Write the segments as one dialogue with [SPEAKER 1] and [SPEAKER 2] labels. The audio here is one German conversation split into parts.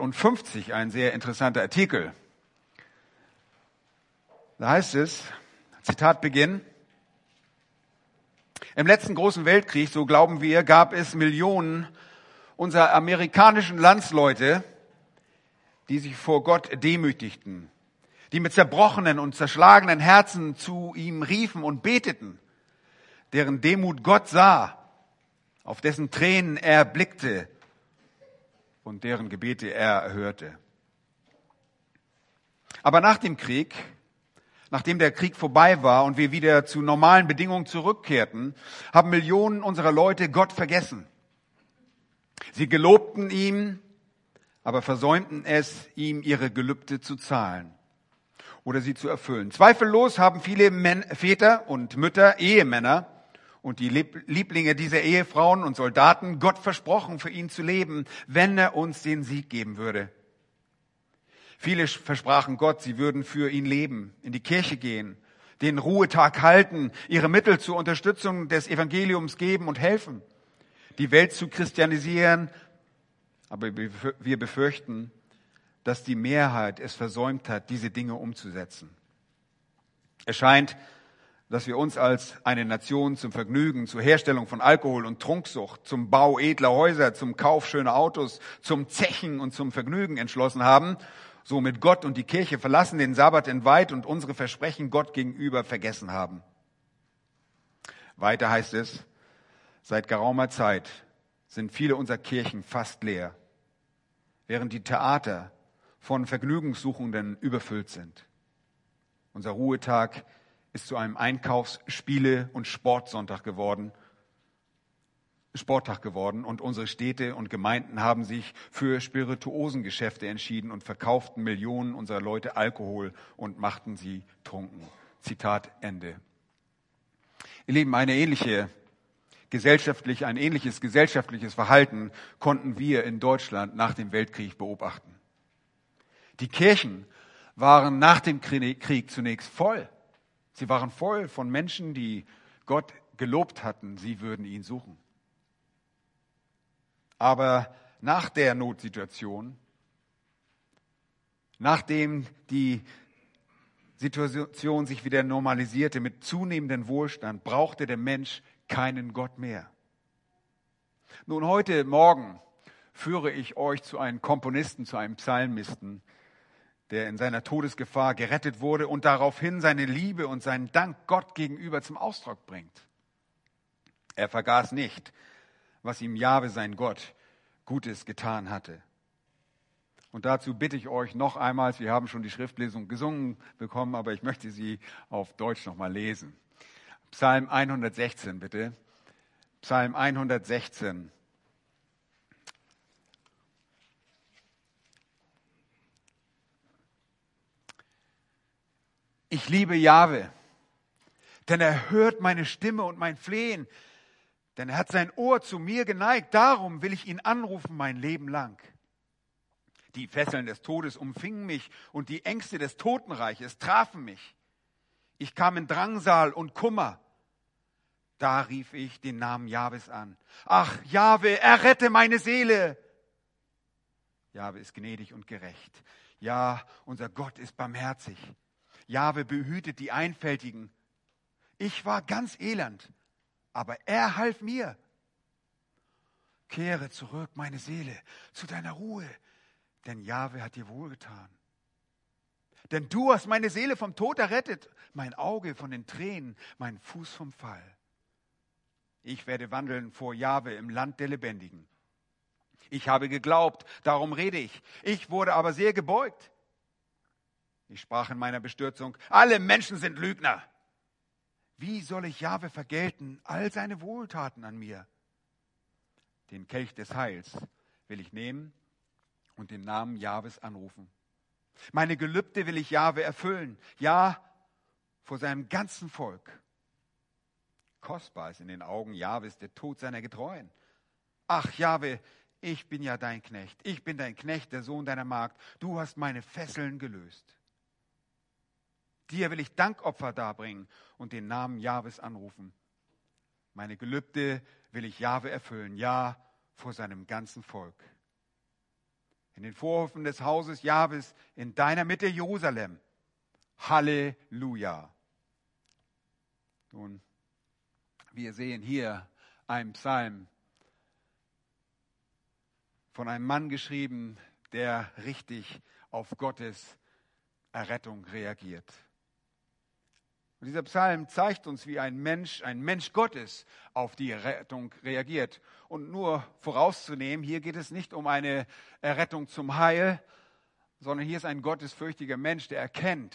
[SPEAKER 1] 150 ein sehr interessanter Artikel. Da heißt es, Zitat Beginn, im letzten großen Weltkrieg, so glauben wir, gab es Millionen unserer amerikanischen Landsleute, die sich vor Gott demütigten, die mit zerbrochenen und zerschlagenen Herzen zu ihm riefen und beteten, deren Demut Gott sah, auf dessen Tränen er blickte und deren Gebete er erhörte. Aber nach dem Krieg, nachdem der Krieg vorbei war und wir wieder zu normalen Bedingungen zurückkehrten, haben Millionen unserer Leute Gott vergessen. Sie gelobten ihm, aber versäumten es, ihm ihre Gelübde zu zahlen oder sie zu erfüllen. Zweifellos haben viele Väter und Mütter, Ehemänner, und die Lieblinge dieser Ehefrauen und Soldaten Gott versprochen, für ihn zu leben, wenn er uns den Sieg geben würde. Viele versprachen Gott, sie würden für ihn leben, in die Kirche gehen, den Ruhetag halten, ihre Mittel zur Unterstützung des Evangeliums geben und helfen, die Welt zu christianisieren. Aber wir befürchten, dass die Mehrheit es versäumt hat, diese Dinge umzusetzen. Es scheint, dass wir uns als eine Nation zum Vergnügen, zur Herstellung von Alkohol und Trunksucht, zum Bau edler Häuser, zum Kauf schöner Autos, zum Zechen und zum Vergnügen entschlossen haben, somit Gott und die Kirche verlassen, den Sabbat entweiht und unsere Versprechen Gott gegenüber vergessen haben. Weiter heißt es, seit geraumer Zeit sind viele unserer Kirchen fast leer, während die Theater von Vergnügungssuchenden überfüllt sind. Unser Ruhetag ist zu einem Einkaufs-, Spiele- und Sportsonntag geworden, Sporttag geworden und unsere Städte und Gemeinden haben sich für Spirituosengeschäfte entschieden und verkauften Millionen unserer Leute Alkohol und machten sie trunken. Zitat Ende. Ihr Lieben, eine ähnliche gesellschaftlich, ein ähnliches gesellschaftliches Verhalten konnten wir in Deutschland nach dem Weltkrieg beobachten. Die Kirchen waren nach dem Krieg zunächst voll Sie waren voll von Menschen, die Gott gelobt hatten, sie würden ihn suchen. Aber nach der Notsituation, nachdem die Situation sich wieder normalisierte mit zunehmendem Wohlstand, brauchte der Mensch keinen Gott mehr. Nun, heute Morgen führe ich euch zu einem Komponisten, zu einem Psalmisten, der in seiner Todesgefahr gerettet wurde und daraufhin seine Liebe und seinen Dank Gott gegenüber zum Ausdruck bringt. Er vergaß nicht, was ihm Jahwe, sein Gott, Gutes getan hatte. Und dazu bitte ich euch noch einmal, wir haben schon die Schriftlesung gesungen bekommen, aber ich möchte sie auf Deutsch nochmal lesen. Psalm 116 bitte. Psalm 116. Ich liebe Jahwe, denn er hört meine Stimme und mein Flehen, denn er hat sein Ohr zu mir geneigt. Darum will ich ihn anrufen mein Leben lang. Die Fesseln des Todes umfingen mich und die Ängste des Totenreiches trafen mich. Ich kam in Drangsal und Kummer. Da rief ich den Namen Jahwes an. Ach, Jahwe, errette meine Seele. Jahwe ist gnädig und gerecht. Ja, unser Gott ist barmherzig. Jahwe behütet die Einfältigen. Ich war ganz elend, aber er half mir. Kehre zurück, meine Seele, zu deiner Ruhe, denn Jahwe hat dir wohlgetan. Denn du hast meine Seele vom Tod errettet, mein Auge von den Tränen, mein Fuß vom Fall. Ich werde wandeln vor Jahwe im Land der Lebendigen. Ich habe geglaubt, darum rede ich. Ich wurde aber sehr gebeugt. Ich sprach in meiner Bestürzung, alle Menschen sind Lügner. Wie soll ich Jahwe vergelten, all seine Wohltaten an mir? Den Kelch des Heils will ich nehmen und den Namen Jahwes anrufen. Meine Gelübde will ich Jahwe erfüllen, ja, vor seinem ganzen Volk. Kostbar ist in den Augen Jahwes der Tod seiner Getreuen. Ach, Jahwe, ich bin ja dein Knecht. Ich bin dein Knecht, der Sohn deiner Magd. Du hast meine Fesseln gelöst. Dir will ich Dankopfer darbringen und den Namen Jahwes anrufen. Meine Gelübde will ich Jahwe erfüllen, ja, vor seinem ganzen Volk. in den Vorhöfen des Hauses Jahwes, in deiner Mitte Jerusalem. Halleluja. Nun, wir sehen hier einen Psalm von einem Mann geschrieben, der richtig auf Gottes Errettung reagiert. Und dieser Psalm zeigt uns, wie ein Mensch, ein Mensch Gottes auf die Errettung reagiert. Und nur vorauszunehmen, hier geht es nicht um eine Errettung zum Heil, sondern hier ist ein gottesfürchtiger Mensch, der erkennt,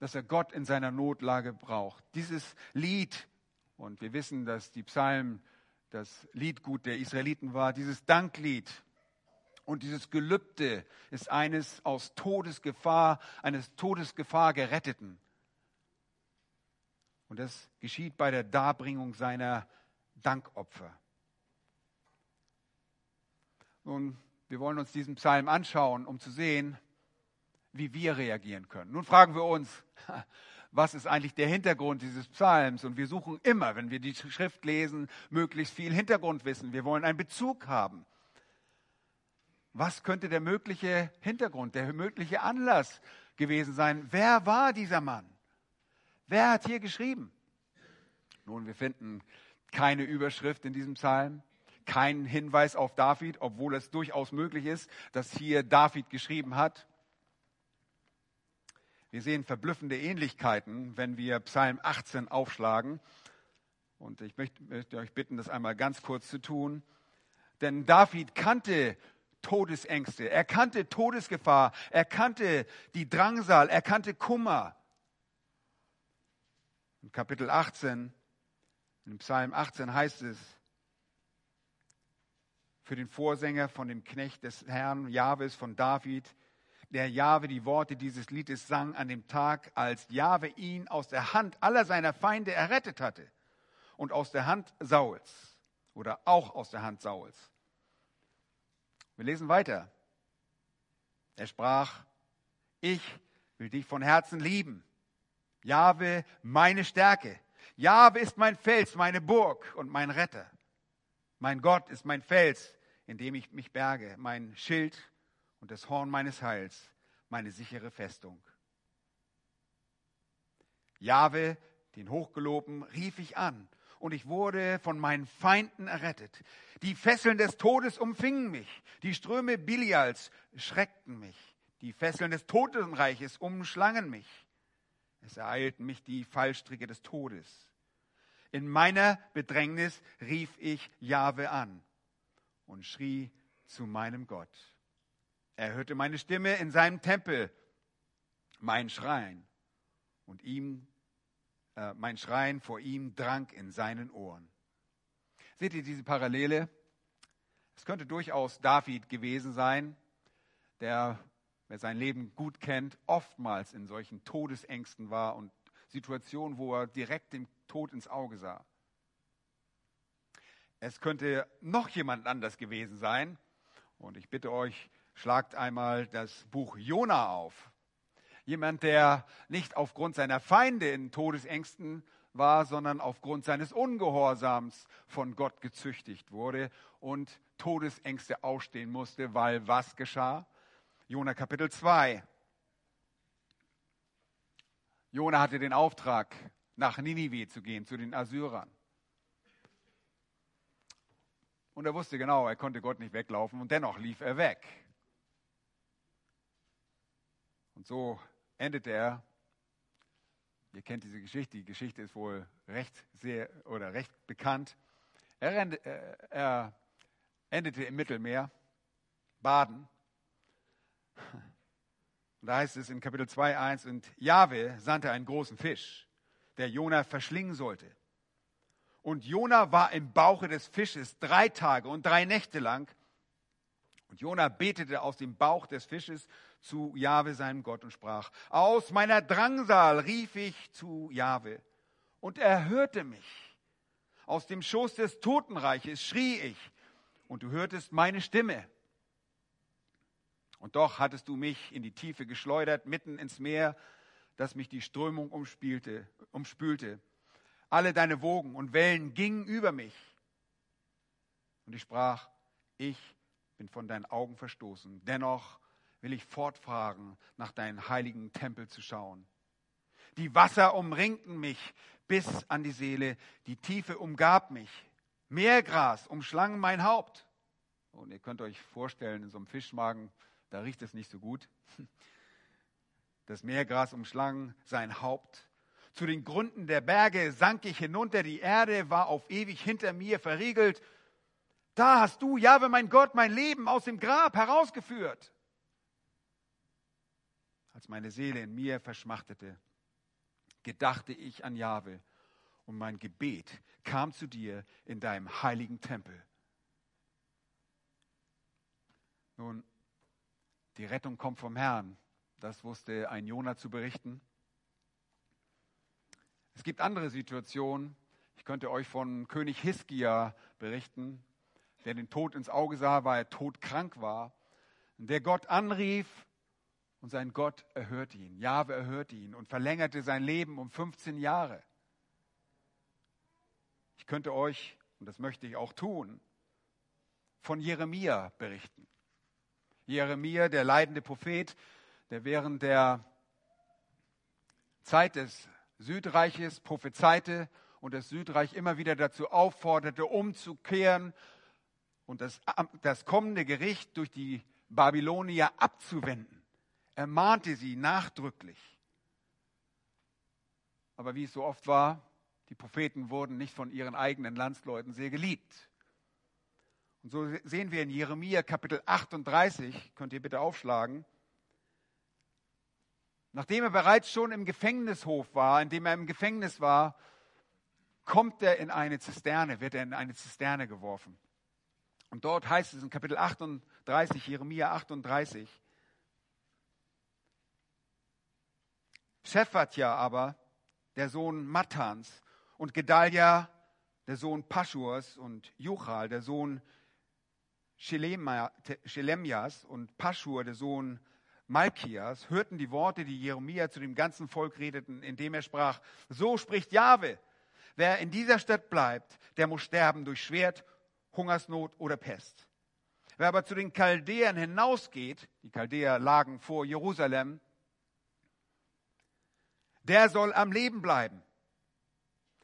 [SPEAKER 1] dass er Gott in seiner Notlage braucht. Dieses Lied, und wir wissen, dass die Psalmen das Liedgut der Israeliten war, dieses Danklied und dieses Gelübde ist eines aus Todesgefahr, eines Todesgefahr geretteten. Und das geschieht bei der Darbringung seiner Dankopfer. Nun, wir wollen uns diesen Psalm anschauen, um zu sehen, wie wir reagieren können. Nun fragen wir uns, was ist eigentlich der Hintergrund dieses Psalms? Und wir suchen immer, wenn wir die Schrift lesen, möglichst viel Hintergrundwissen. Wir wollen einen Bezug haben. Was könnte der mögliche Hintergrund, der mögliche Anlass gewesen sein? Wer war dieser Mann? Wer hat hier geschrieben? Nun, wir finden keine Überschrift in diesem Psalm, keinen Hinweis auf David, obwohl es durchaus möglich ist, dass hier David geschrieben hat. Wir sehen verblüffende Ähnlichkeiten, wenn wir Psalm 18 aufschlagen. Und ich möchte, möchte euch bitten, das einmal ganz kurz zu tun. Denn David kannte Todesängste, er kannte Todesgefahr, er kannte die Drangsal, er kannte Kummer. In Kapitel 18, in Psalm 18 heißt es, für den Vorsänger von dem Knecht des Herrn, Jahwes von David, der Jahwe die Worte dieses Liedes sang an dem Tag, als Jahwe ihn aus der Hand aller seiner Feinde errettet hatte und aus der Hand Sauls oder auch aus der Hand Sauls. Wir lesen weiter. Er sprach, ich will dich von Herzen lieben Jahwe, meine Stärke. Jahwe ist mein Fels, meine Burg und mein Retter. Mein Gott ist mein Fels, in dem ich mich berge, mein Schild und das Horn meines Heils, meine sichere Festung. Jahwe, den Hochgeloben, rief ich an und ich wurde von meinen Feinden errettet. Die Fesseln des Todes umfingen mich, die Ströme Bilials schreckten mich, die Fesseln des Totenreiches umschlangen mich. Es ereilten mich die Fallstricke des Todes. In meiner Bedrängnis rief ich Jahwe an und schrie zu meinem Gott. Er hörte meine Stimme in seinem Tempel, mein Schreien und ihm, äh, mein Schreien vor ihm drang in seinen Ohren. Seht ihr diese Parallele? Es könnte durchaus David gewesen sein, der wer sein Leben gut kennt, oftmals in solchen Todesängsten war und Situationen, wo er direkt dem Tod ins Auge sah. Es könnte noch jemand anders gewesen sein. Und ich bitte euch, schlagt einmal das Buch Jona auf. Jemand, der nicht aufgrund seiner Feinde in Todesängsten war, sondern aufgrund seines Ungehorsams von Gott gezüchtigt wurde und Todesängste ausstehen musste, weil was geschah? Jona Kapitel 2. Jona hatte den Auftrag, nach Ninive zu gehen, zu den Assyrern. Und er wusste genau, er konnte Gott nicht weglaufen und dennoch lief er weg. Und so endete er. Ihr kennt diese Geschichte, die Geschichte ist wohl recht sehr oder recht bekannt. Er, er endete im Mittelmeer, Baden, da heißt es in Kapitel 2, 1, und Jahwe sandte einen großen Fisch, der Jona verschlingen sollte. Und Jona war im Bauche des Fisches drei Tage und drei Nächte lang. Und Jona betete aus dem Bauch des Fisches zu Jahwe, seinem Gott, und sprach, aus meiner Drangsal rief ich zu Jahwe. Und er hörte mich. Aus dem Schoß des Totenreiches schrie ich. Und du hörtest meine Stimme. Und doch hattest du mich in die Tiefe geschleudert, mitten ins Meer, das mich die Strömung umspielte, umspülte. Alle deine Wogen und Wellen gingen über mich. Und ich sprach, ich bin von deinen Augen verstoßen. Dennoch will ich fortfahren, nach deinem heiligen Tempel zu schauen. Die Wasser umringten mich bis an die Seele, die Tiefe umgab mich. Meergras umschlang mein Haupt. Und ihr könnt euch vorstellen, in so einem Fischmagen, da riecht es nicht so gut. Das Meergras umschlang sein Haupt. Zu den Gründen der Berge sank ich hinunter, die Erde war auf ewig hinter mir verriegelt. Da hast du, Jahwe, mein Gott, mein Leben aus dem Grab herausgeführt. Als meine Seele in mir verschmachtete, gedachte ich an Jahwe und mein Gebet kam zu dir in deinem heiligen Tempel. Nun, die Rettung kommt vom Herrn. Das wusste ein Jonah zu berichten. Es gibt andere Situationen. Ich könnte euch von König Hiskia berichten, der den Tod ins Auge sah, weil er todkrank war. Der Gott anrief und sein Gott erhörte ihn. Jahwe erhörte ihn und verlängerte sein Leben um 15 Jahre. Ich könnte euch, und das möchte ich auch tun, von Jeremia berichten. Jeremia, der leidende Prophet, der während der Zeit des Südreiches prophezeite und das Südreich immer wieder dazu aufforderte, umzukehren und das, das kommende Gericht durch die Babylonier abzuwenden. Er mahnte sie nachdrücklich. Aber wie es so oft war, die Propheten wurden nicht von ihren eigenen Landsleuten sehr geliebt. Und so sehen wir in Jeremia Kapitel 38, könnt ihr bitte aufschlagen, nachdem er bereits schon im Gefängnishof war, in dem er im Gefängnis war, kommt er in eine Zisterne, wird er in eine Zisterne geworfen. Und dort heißt es in Kapitel 38, Jeremia 38, Shephatja aber, der Sohn Mattans, und Gedalia, der Sohn Paschurs, und Juchal, der Sohn Schelemjas, und Paschur, der Sohn Malkias, hörten die Worte, die Jeremia zu dem ganzen Volk redeten, indem er sprach, so spricht Jahwe, wer in dieser Stadt bleibt, der muss sterben durch Schwert Hungersnot oder Pest. Wer aber zu den Chaldäern hinausgeht, die Chaldäer lagen vor Jerusalem, der soll am Leben bleiben.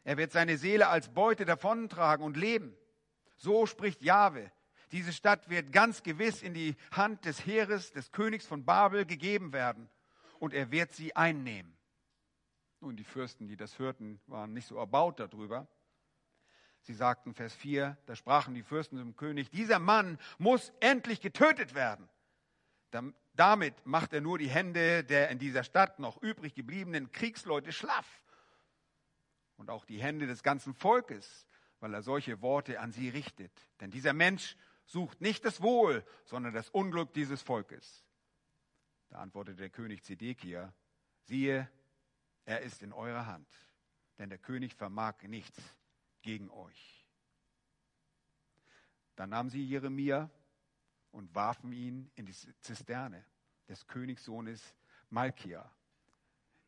[SPEAKER 1] Er wird seine Seele als Beute davontragen und leben. So spricht Jahwe. Diese Stadt wird ganz gewiss in die Hand des Heeres des Königs von Babel gegeben werden und er wird sie einnehmen. Nun, die Fürsten, die das hörten, waren nicht so erbaut darüber. Sie sagten, Vers 4, da sprachen die Fürsten zum König, dieser Mann muss endlich getötet werden. Damit macht er nur die Hände der in dieser Stadt noch übrig gebliebenen Kriegsleute schlaff und auch die Hände des ganzen Volkes, weil er solche Worte an sie richtet. Denn dieser Mensch sucht nicht das Wohl, sondern das Unglück dieses Volkes. Da antwortete der König Zedekia, siehe, er ist in eurer Hand, denn der König vermag nichts gegen euch. Dann nahmen sie Jeremia und warfen ihn in die Zisterne des Königssohnes Malkia,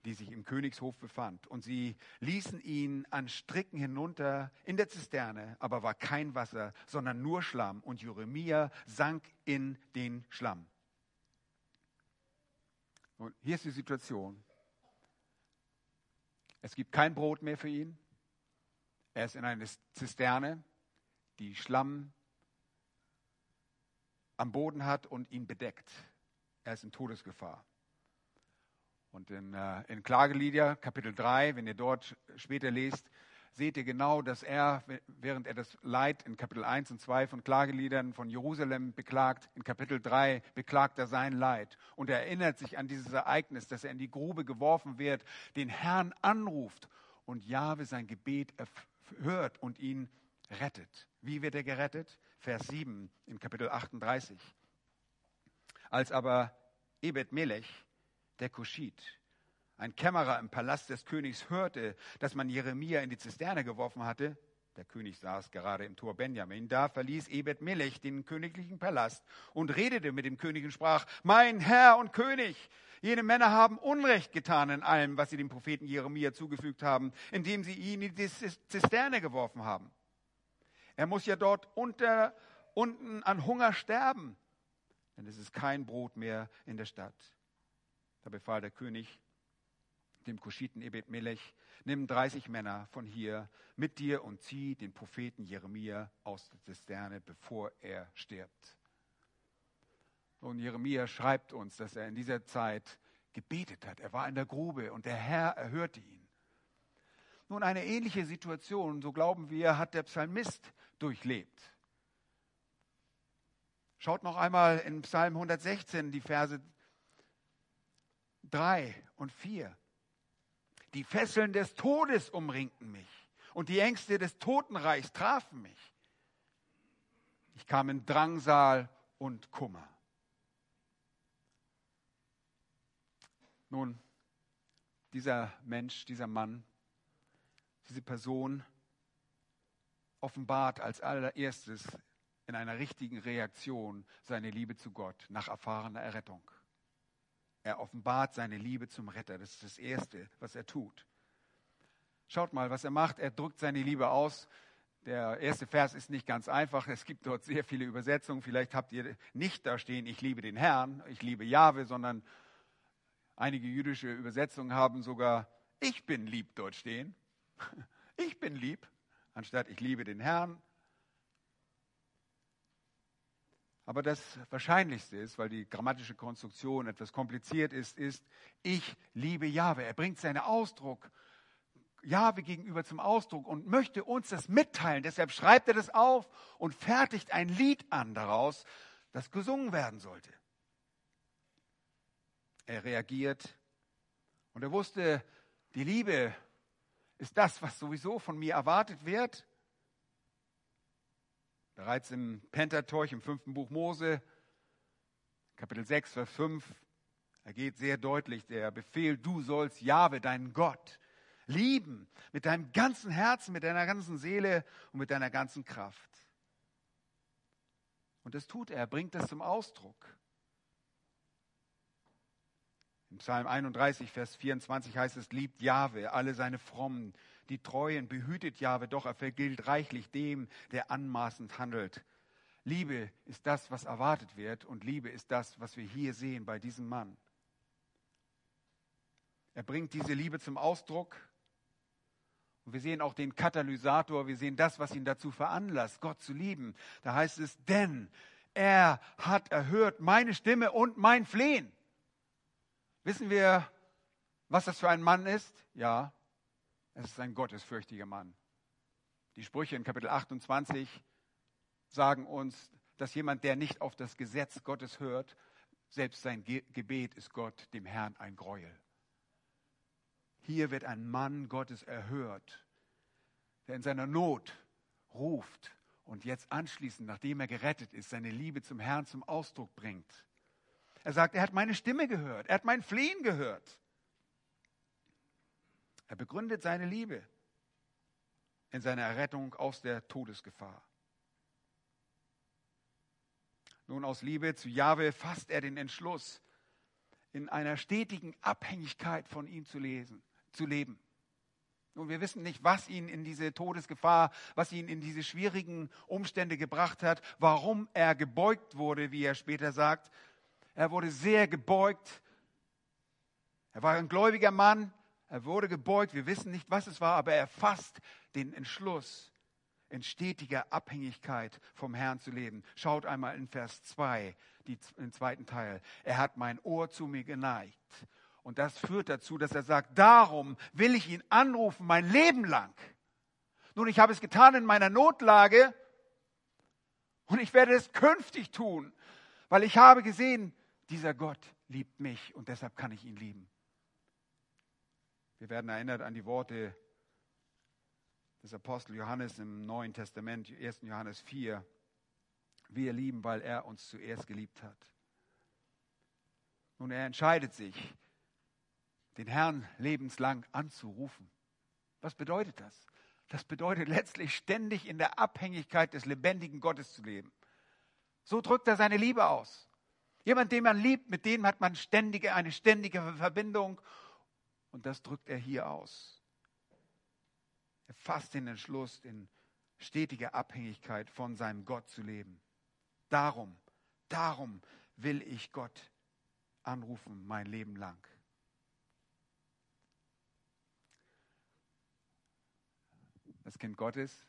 [SPEAKER 1] die sich im Königshof befand. Und sie ließen ihn an Stricken hinunter in der Zisterne, aber war kein Wasser, sondern nur Schlamm. Und Jeremia sank in den Schlamm. Und hier ist die Situation. Es gibt kein Brot mehr für ihn. Er ist in einer Zisterne, die Schlamm am Boden hat und ihn bedeckt. Er ist in Todesgefahr. Und in, äh, in Klagelieder, Kapitel 3, wenn ihr dort später lest, seht ihr genau, dass er, während er das Leid in Kapitel 1 und 2 von Klageliedern von Jerusalem beklagt, in Kapitel 3 beklagt er sein Leid. Und er erinnert sich an dieses Ereignis, dass er in die Grube geworfen wird, den Herrn anruft und Jahwe sein Gebet hört und ihn rettet. Wie wird er gerettet? Vers 7 in Kapitel 38. Als aber Ebed Melech, der Kuschit, ein Kämmerer im Palast des Königs, hörte, dass man Jeremia in die Zisterne geworfen hatte, der König saß gerade im Tor Benjamin. Da verließ Ebed Melech den königlichen Palast und redete mit dem König und sprach, mein Herr und König, Jene Männer haben Unrecht getan in allem, was sie dem Propheten Jeremia zugefügt haben, indem sie ihn in die Zisterne geworfen haben. Er muss ja dort unter unten an Hunger sterben, denn es ist kein Brot mehr in der Stadt. Da befahl der König dem Kuschiten Ebed Melech, nimm 30 Männer von hier mit dir und zieh den Propheten Jeremia aus der Zisterne, bevor er stirbt. Und Jeremia schreibt uns, dass er in dieser Zeit gebetet hat. Er war in der Grube und der Herr erhörte ihn. Nun, eine ähnliche Situation, so glauben wir, hat der Psalmist durchlebt. Schaut noch einmal in Psalm 116 die Verse 3 und 4. Die Fesseln des Todes umringten mich und die Ängste des Totenreichs trafen mich. Ich kam in Drangsal und Kummer. Nun, dieser Mensch, dieser Mann, diese Person offenbart als allererstes in einer richtigen Reaktion seine Liebe zu Gott nach erfahrener Errettung. Er offenbart seine Liebe zum Retter. Das ist das Erste, was er tut. Schaut mal, was er macht. Er drückt seine Liebe aus. Der erste Vers ist nicht ganz einfach. Es gibt dort sehr viele Übersetzungen. Vielleicht habt ihr nicht da stehen, ich liebe den Herrn, ich liebe Jahwe, sondern einige jüdische Übersetzungen haben sogar, ich bin lieb dort stehen. Ich bin lieb, anstatt ich liebe den Herrn. Aber das Wahrscheinlichste ist, weil die grammatische Konstruktion etwas kompliziert ist, ist, ich liebe Jahwe. Er bringt seinen Ausdruck Jahwe gegenüber zum Ausdruck und möchte uns das mitteilen. Deshalb schreibt er das auf und fertigt ein Lied an daraus, das gesungen werden sollte. Er reagiert und er wusste, die Liebe ist das, was sowieso von mir erwartet wird. Bereits im Pentateuch, im fünften Buch Mose, Kapitel 6, Vers 5, da geht sehr deutlich der Befehl, du sollst Jahwe, deinen Gott, lieben mit deinem ganzen Herzen, mit deiner ganzen Seele und mit deiner ganzen Kraft. Und das tut er, bringt das zum Ausdruck. Im Psalm 31, Vers 24 heißt es, liebt Jahwe, alle seine Frommen, die Treuen behütet Jahwe, doch er vergilt reichlich dem, der anmaßend handelt. Liebe ist das, was erwartet wird und Liebe ist das, was wir hier sehen bei diesem Mann. Er bringt diese Liebe zum Ausdruck und wir sehen auch den Katalysator, wir sehen das, was ihn dazu veranlasst, Gott zu lieben. Da heißt es, denn er hat erhört meine Stimme und mein Flehen. Wissen wir, was das für ein Mann ist? Ja, es ist ein gottesfürchtiger Mann. Die Sprüche in Kapitel 28 sagen uns, dass jemand, der nicht auf das Gesetz Gottes hört, selbst sein Gebet ist Gott, dem Herrn, ein Gräuel. Hier wird ein Mann Gottes erhört, der in seiner Not ruft und jetzt anschließend, nachdem er gerettet ist, seine Liebe zum Herrn zum Ausdruck bringt. Er sagt, er hat meine Stimme gehört, er hat mein Flehen gehört. Er begründet seine Liebe in seiner Errettung aus der Todesgefahr. Nun, aus Liebe zu Jahwe fasst er den Entschluss, in einer stetigen Abhängigkeit von ihm zu, lesen, zu leben. Nun, wir wissen nicht, was ihn in diese Todesgefahr, was ihn in diese schwierigen Umstände gebracht hat, warum er gebeugt wurde, wie er später sagt. Er wurde sehr gebeugt. Er war ein gläubiger Mann, er wurde gebeugt, wir wissen nicht, was es war, aber er fasst den Entschluss, in stetiger Abhängigkeit vom Herrn zu leben. Schaut einmal in Vers 2, die, den zweiten Teil. Er hat mein Ohr zu mir geneigt. Und das führt dazu, dass er sagt, darum will ich ihn anrufen mein Leben lang. Nun, ich habe es getan in meiner Notlage und ich werde es künftig tun, weil ich habe gesehen, dieser Gott liebt mich und deshalb kann ich ihn lieben. Wir werden erinnert an die Worte des Apostel Johannes im Neuen Testament, 1. Johannes 4. Wir lieben, weil er uns zuerst geliebt hat. Nun, er entscheidet sich, den Herrn lebenslang anzurufen. Was bedeutet das? Das bedeutet letztlich ständig in der Abhängigkeit des lebendigen Gottes zu leben. So drückt er seine Liebe aus. Jemand, den man liebt, mit dem hat man ständige, eine ständige Verbindung und das drückt er hier aus. Er fasst den Entschluss, in stetiger Abhängigkeit von seinem Gott zu leben. Darum, darum will ich Gott anrufen mein Leben lang. Das Kind Gottes,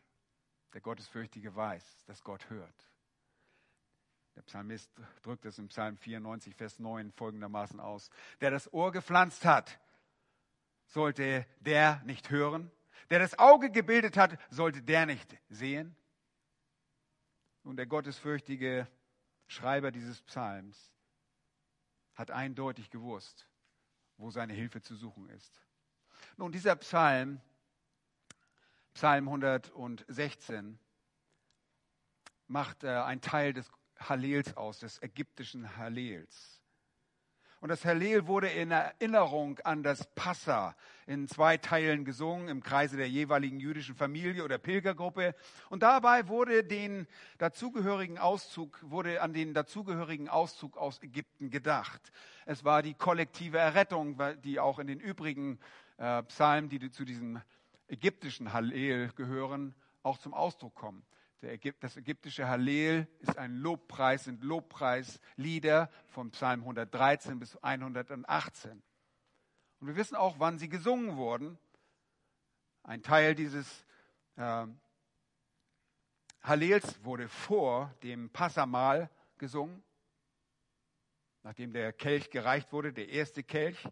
[SPEAKER 1] der Gottesfürchtige weiß, dass Gott hört. Der Psalmist drückt es im Psalm 94, Vers 9 folgendermaßen aus. Der das Ohr gepflanzt hat, sollte der nicht hören? Der das Auge gebildet hat, sollte der nicht sehen? Nun, der gottesfürchtige Schreiber dieses Psalms hat eindeutig gewusst, wo seine Hilfe zu suchen ist. Nun, dieser Psalm, Psalm 116, macht äh, ein Teil des Hallels aus, des ägyptischen Hallels. Und das Hallel wurde in Erinnerung an das Passa in zwei Teilen gesungen im Kreise der jeweiligen jüdischen Familie oder Pilgergruppe. Und dabei wurde den dazugehörigen Auszug, wurde an den dazugehörigen Auszug aus Ägypten gedacht. Es war die kollektive Errettung, die auch in den übrigen äh, Psalmen, die zu diesem ägyptischen Hallel gehören, auch zum Ausdruck kommen. Das ägyptische Hallel ist ein Lobpreis, sind Lobpreislieder von Psalm 113 bis 118. Und wir wissen auch, wann sie gesungen wurden. Ein Teil dieses äh, Hallels wurde vor dem Passamal gesungen, nachdem der Kelch gereicht wurde, der erste Kelch.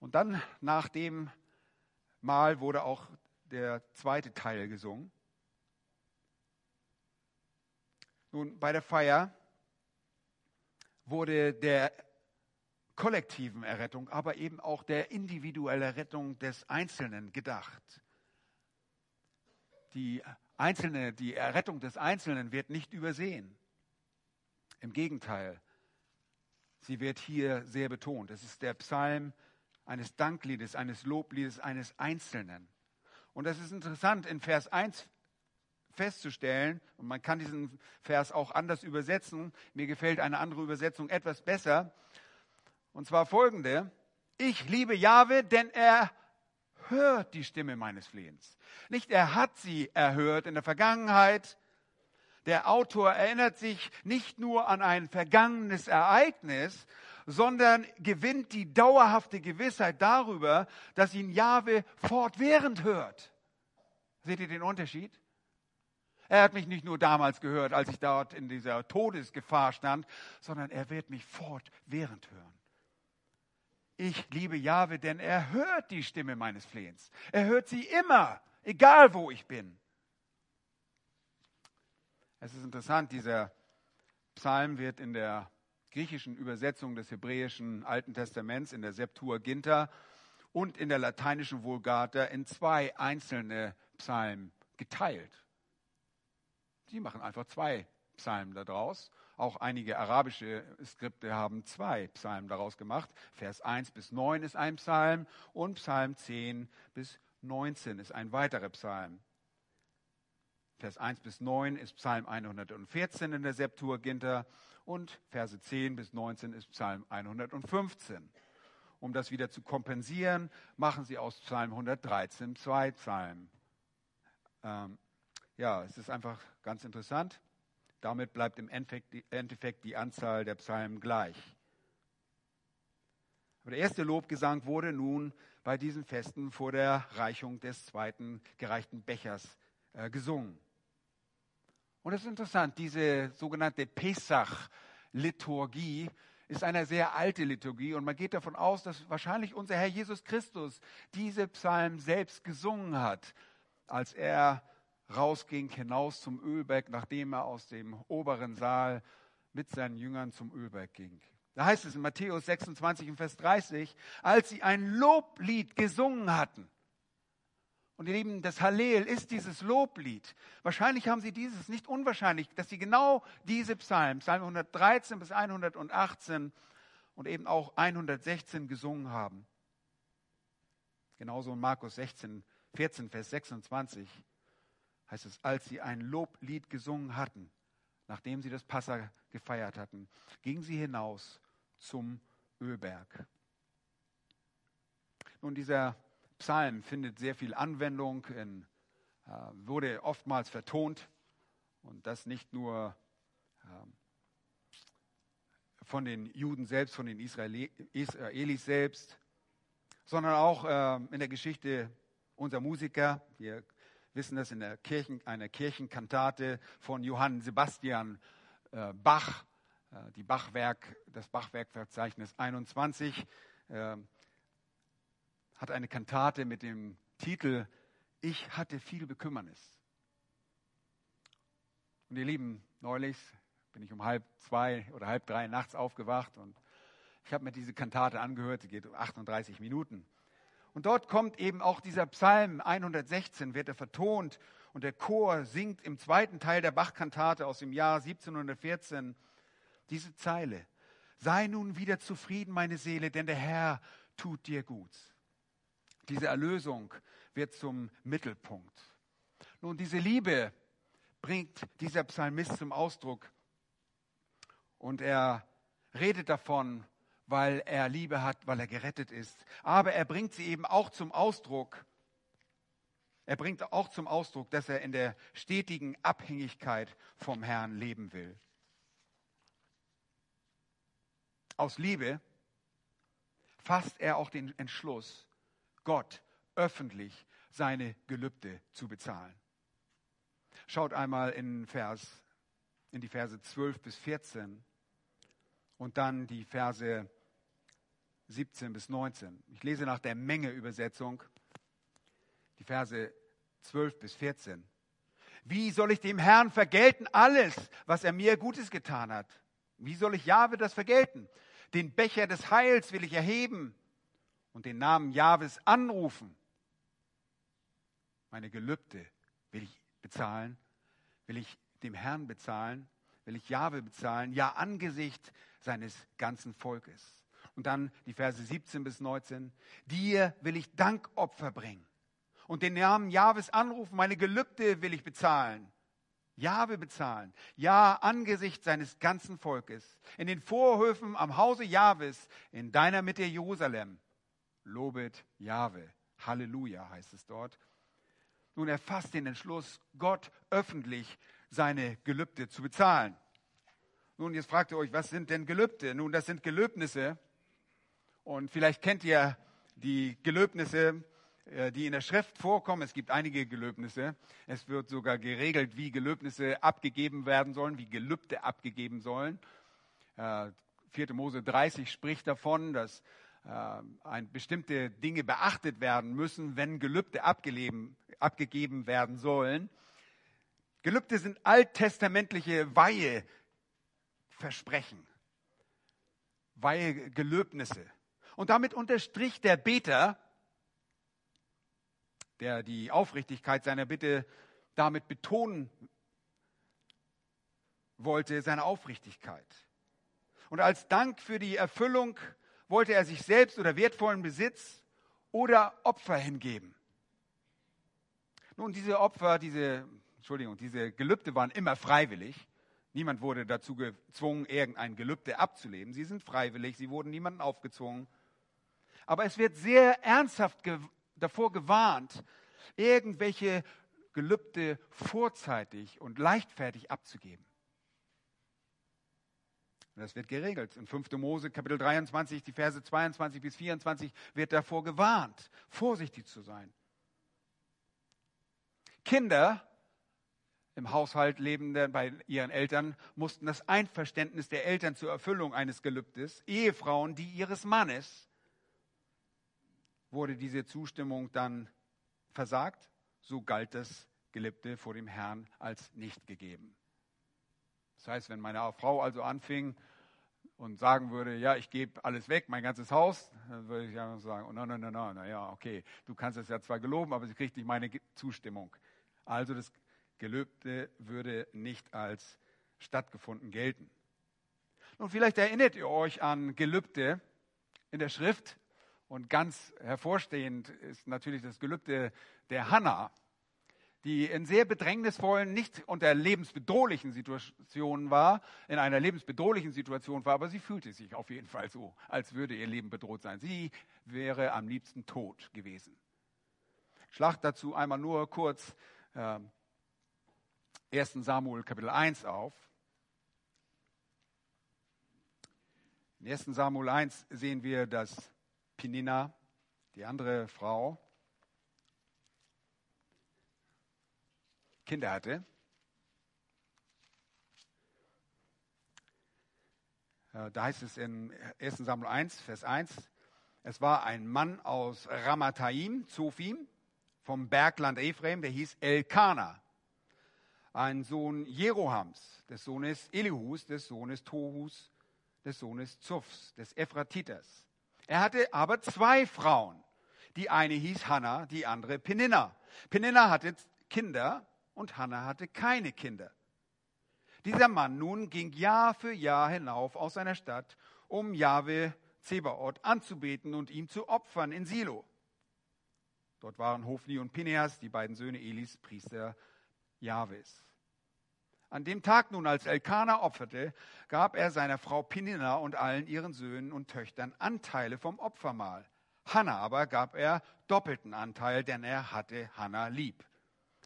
[SPEAKER 1] Und dann nach dem Mahl wurde auch der zweite Teil gesungen. Nun, bei der Feier wurde der kollektiven Errettung, aber eben auch der individuellen Rettung des Einzelnen gedacht. Die einzelne, die Errettung des Einzelnen wird nicht übersehen. Im Gegenteil, sie wird hier sehr betont. Es ist der Psalm eines Dankliedes, eines Lobliedes eines Einzelnen. Und das ist interessant. In Vers 1 festzustellen, und man kann diesen Vers auch anders übersetzen, mir gefällt eine andere Übersetzung etwas besser, und zwar folgende, ich liebe Jahwe, denn er hört die Stimme meines Flehens. Nicht er hat sie erhört in der Vergangenheit. Der Autor erinnert sich nicht nur an ein vergangenes Ereignis, sondern gewinnt die dauerhafte Gewissheit darüber, dass ihn Jahwe fortwährend hört. Seht ihr den Unterschied? Er hat mich nicht nur damals gehört, als ich dort in dieser Todesgefahr stand, sondern er wird mich fortwährend hören. Ich liebe Jahwe, denn er hört die Stimme meines Flehens. Er hört sie immer, egal wo ich bin. Es ist interessant, dieser Psalm wird in der griechischen Übersetzung des hebräischen Alten Testaments, in der Septuaginta und in der lateinischen Vulgata in zwei einzelne Psalmen geteilt. Die machen einfach zwei Psalmen daraus. Auch einige arabische Skripte haben zwei Psalmen daraus gemacht. Vers 1 bis 9 ist ein Psalm und Psalm 10 bis 19 ist ein weiterer Psalm. Vers 1 bis 9 ist Psalm 114 in der Septuaginta und Verse 10 bis 19 ist Psalm 115. Um das wieder zu kompensieren, machen sie aus Psalm 113 zwei Psalmen. Ähm, ja, es ist einfach ganz interessant. Damit bleibt im Endeffekt die Anzahl der Psalmen gleich. Aber der erste Lobgesang wurde nun bei diesen Festen vor der Reichung des zweiten gereichten Bechers äh, gesungen. Und es ist interessant, diese sogenannte Pesach-Liturgie ist eine sehr alte Liturgie und man geht davon aus, dass wahrscheinlich unser Herr Jesus Christus diese Psalmen selbst gesungen hat, als er rausging hinaus zum Ölberg, nachdem er aus dem oberen Saal mit seinen Jüngern zum Ölberg ging. Da heißt es in Matthäus 26, Vers 30, als sie ein Loblied gesungen hatten. Und ihr Lieben, das Hallel ist dieses Loblied. Wahrscheinlich haben sie dieses, nicht unwahrscheinlich, dass sie genau diese Psalmen, Psalm 113 bis 118 und eben auch 116 gesungen haben. Genauso in Markus 16, 14, Vers 26 heißt es, als sie ein Loblied gesungen hatten, nachdem sie das Passa gefeiert hatten, gingen sie hinaus zum Ölberg. Nun, dieser Psalm findet sehr viel Anwendung, in, äh, wurde oftmals vertont und das nicht nur ähm, von den Juden selbst, von den Israelis selbst, sondern auch ähm, in der Geschichte unserer Musiker. Wir wissen das in der Kirchen, einer Kirchenkantate von Johann Sebastian äh, Bach, äh, die Bachwerk, das Bachwerkverzeichnis 21, äh, hat eine Kantate mit dem Titel Ich hatte viel Bekümmernis. Und ihr Lieben, neulich bin ich um halb zwei oder halb drei nachts aufgewacht und ich habe mir diese Kantate angehört, die geht um 38 Minuten. Und dort kommt eben auch dieser Psalm 116, wird er vertont und der Chor singt im zweiten Teil der Bachkantate aus dem Jahr 1714 diese Zeile. Sei nun wieder zufrieden, meine Seele, denn der Herr tut dir gut. Diese Erlösung wird zum Mittelpunkt. Nun, diese Liebe bringt dieser Psalmist zum Ausdruck und er redet davon, weil er Liebe hat, weil er gerettet ist. Aber er bringt sie eben auch zum Ausdruck, er bringt auch zum Ausdruck, dass er in der stetigen Abhängigkeit vom Herrn leben will. Aus Liebe fasst er auch den Entschluss, Gott öffentlich seine Gelübde zu bezahlen. Schaut einmal in, Vers, in die Verse 12 bis 14 und dann die Verse 17 bis 19. Ich lese nach der Menge Übersetzung die Verse 12 bis 14. Wie soll ich dem Herrn vergelten alles, was er mir Gutes getan hat? Wie soll ich Jahwe das vergelten? Den Becher des Heils will ich erheben und den Namen Jahwes anrufen. Meine Gelübde will ich bezahlen, will ich dem Herrn bezahlen, will ich Jahwe bezahlen, ja angesichts seines ganzen Volkes. Und dann die Verse 17 bis 19. Dir will ich Dankopfer bringen und den Namen Jahwes anrufen. Meine Gelübde will ich bezahlen. Jahwe bezahlen. Ja, angesichts seines ganzen Volkes. In den Vorhöfen am Hause Jahwes, in deiner Mitte Jerusalem. Lobet Jahwe. Halleluja heißt es dort. Nun, er fasst den Entschluss, Gott öffentlich seine Gelübde zu bezahlen. Nun, jetzt fragt ihr euch, was sind denn Gelübde? Nun, das sind Gelöbnisse. Und vielleicht kennt ihr die Gelöbnisse, äh, die in der Schrift vorkommen. Es gibt einige Gelöbnisse. Es wird sogar geregelt, wie Gelöbnisse abgegeben werden sollen, wie Gelübde abgegeben sollen. 4. Äh, Mose 30 spricht davon, dass äh, bestimmte Dinge beachtet werden müssen, wenn Gelübde abgegeben werden sollen. Gelübde sind alttestamentliche Weiheversprechen, Weihegelöbnisse. Und damit unterstrich der Beter, der die Aufrichtigkeit seiner Bitte damit betonen wollte, seine Aufrichtigkeit. Und als Dank für die Erfüllung wollte er sich selbst oder wertvollen Besitz oder Opfer hingeben. Nun, diese Opfer, diese, Entschuldigung, diese Gelübde waren immer freiwillig. Niemand wurde dazu gezwungen, irgendein Gelübde abzuleben. Sie sind freiwillig, sie wurden niemandem aufgezwungen. Aber es wird sehr ernsthaft ge davor gewarnt, irgendwelche Gelübde vorzeitig und leichtfertig abzugeben. Das wird geregelt. In 5. Mose Kapitel 23, die Verse 22 bis 24 wird davor gewarnt, vorsichtig zu sein. Kinder im Haushalt lebende bei ihren Eltern mussten das Einverständnis der Eltern zur Erfüllung eines Gelübdes, Ehefrauen, die ihres Mannes, wurde diese Zustimmung dann versagt, so galt das Gelübde vor dem Herrn als nicht gegeben. Das heißt, wenn meine Frau also anfing und sagen würde, ja, ich gebe alles weg, mein ganzes Haus, dann würde ich ja sagen, oh, nein, nein, nein, nein, ja, okay, du kannst es ja zwar geloben, aber sie kriegt nicht meine Zustimmung. Also das Gelübde würde nicht als stattgefunden gelten. Nun, vielleicht erinnert ihr euch an Gelübde in der Schrift und ganz hervorstehend ist natürlich das Gelübde der Hanna, die in sehr bedrängnisvollen, nicht unter lebensbedrohlichen Situationen war, in einer lebensbedrohlichen Situation war, aber sie fühlte sich auf jeden Fall so, als würde ihr Leben bedroht sein. Sie wäre am liebsten tot gewesen. Schlacht dazu einmal nur kurz äh, 1. Samuel Kapitel 1 auf. In 1. Samuel 1 sehen wir, dass Penina, die andere Frau, Kinder hatte. Äh, da heißt es in 1. Samuel 1, Vers 1, es war ein Mann aus Ramathaim, Zophim, vom Bergland Ephraim, der hieß Elkanah, ein Sohn Jerohams, des Sohnes Elihus, des Sohnes Tohus, des Sohnes Zufs, des Ephratitas. Er hatte aber zwei Frauen. Die eine hieß Hannah, die andere Peninna. Peninna hatte Kinder und Hannah hatte keine Kinder. Dieser Mann nun ging Jahr für Jahr hinauf aus seiner Stadt, um Jahwe Zebaoth anzubeten und ihm zu opfern in Silo. Dort waren Hofni und Pineas, die beiden Söhne Elis, Priester Jahwes. An dem Tag nun, als Elkanah opferte, gab er seiner Frau Pinina und allen ihren Söhnen und Töchtern Anteile vom Opfermahl. Hannah aber gab er doppelten Anteil, denn er hatte Hannah lieb.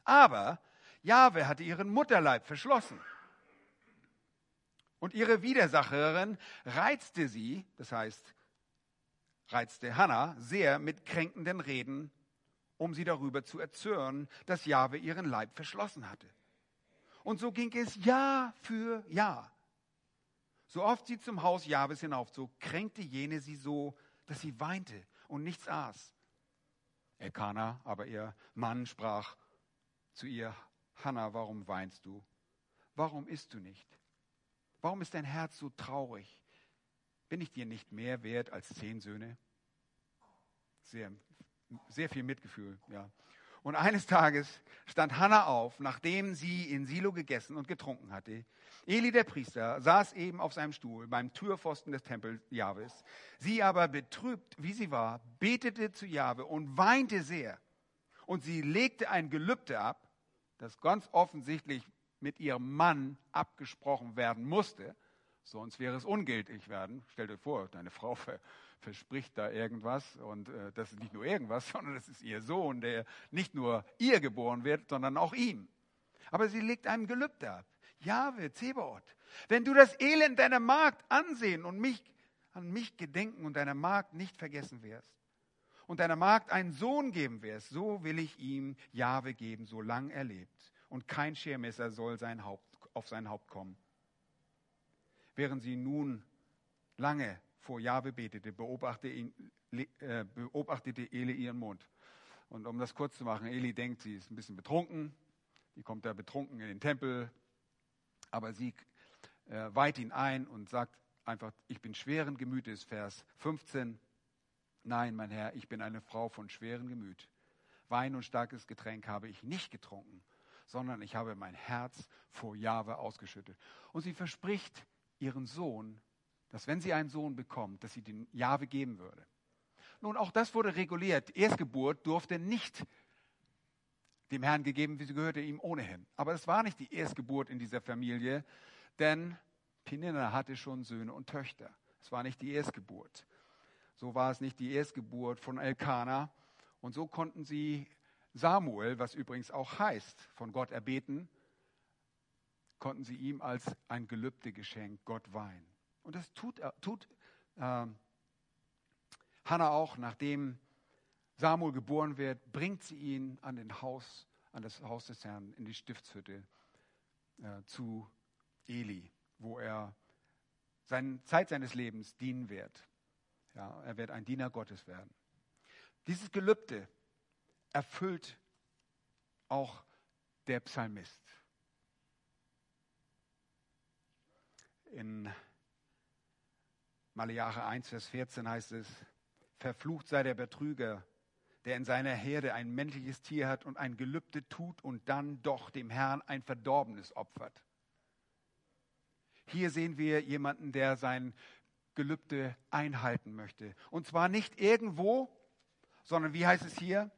[SPEAKER 1] Aber Jahwe hatte ihren Mutterleib verschlossen. Und ihre Widersacherin reizte sie, das heißt, reizte Hannah sehr mit kränkenden Reden, um sie darüber zu erzürnen, dass Jahwe ihren Leib verschlossen hatte. Und so ging es Jahr für Jahr. So oft sie zum Haus Jahwes hinaufzog, kränkte jene sie so, dass sie weinte und nichts aß. Elkanah, aber ihr Mann, sprach zu ihr, Hannah, warum weinst du? Warum isst du nicht? Warum ist dein Herz so traurig? Bin ich dir nicht mehr wert als zehn Söhne? Sehr, sehr viel Mitgefühl, ja. Und eines Tages stand Hannah auf, nachdem sie in Silo gegessen und getrunken hatte. Eli der Priester saß eben auf seinem Stuhl beim Türpfosten des Tempels Jahwes. Sie aber, betrübt wie sie war, betete zu Jahwe und weinte sehr. Und sie legte ein Gelübde ab, das ganz offensichtlich mit ihrem Mann abgesprochen werden musste, sonst wäre es ungültig werden. Stell dir vor, deine Frau verspricht da irgendwas und äh, das ist nicht nur irgendwas, sondern das ist ihr Sohn, der nicht nur ihr geboren wird, sondern auch ihm. Aber sie legt einem Gelübde ab. Jahwe, Zebaoth, wenn du das Elend deiner Magd ansehen und mich, an mich gedenken und deiner Magd nicht vergessen wirst und deiner Magd einen Sohn geben wirst, so will ich ihm Jahwe geben, solange er lebt und kein Schermesser soll sein Haupt, auf sein Haupt kommen. Während sie nun lange vor Jahwe betete, beobachtete, ihn, äh, beobachtete Eli ihren Mund. Und um das kurz zu machen, Eli denkt, sie ist ein bisschen betrunken. Die kommt da betrunken in den Tempel. Aber sie äh, weiht ihn ein und sagt einfach, ich bin schweren Gemütes, Vers 15. Nein, mein Herr, ich bin eine Frau von schwerem Gemüt. Wein und starkes Getränk habe ich nicht getrunken, sondern ich habe mein Herz vor Jahwe ausgeschüttet. Und sie verspricht ihren Sohn, dass wenn sie einen Sohn bekommt, dass sie den Jahwe geben würde. Nun, auch das wurde reguliert. Erstgeburt durfte nicht dem Herrn gegeben, wie sie gehörte ihm ohnehin. Aber es war nicht die Erstgeburt in dieser Familie, denn Penina hatte schon Söhne und Töchter. Es war nicht die Erstgeburt. So war es nicht die Erstgeburt von Elkanah. Und so konnten sie Samuel, was übrigens auch heißt, von Gott erbeten, konnten sie ihm als ein gelübde Geschenk Gott weihen. Und das tut, tut äh, Hannah auch, nachdem Samuel geboren wird, bringt sie ihn an, den Haus, an das Haus des Herrn, in die Stiftshütte äh, zu Eli, wo er seine Zeit seines Lebens dienen wird. Ja, er wird ein Diener Gottes werden. Dieses Gelübde erfüllt auch der Psalmist. In Malachi 1, Vers 14 heißt es, verflucht sei der Betrüger, der in seiner Herde ein männliches Tier hat und ein Gelübde tut und dann doch dem Herrn ein Verdorbenes opfert. Hier sehen wir jemanden, der sein Gelübde einhalten möchte. Und zwar nicht irgendwo, sondern wie heißt es hier?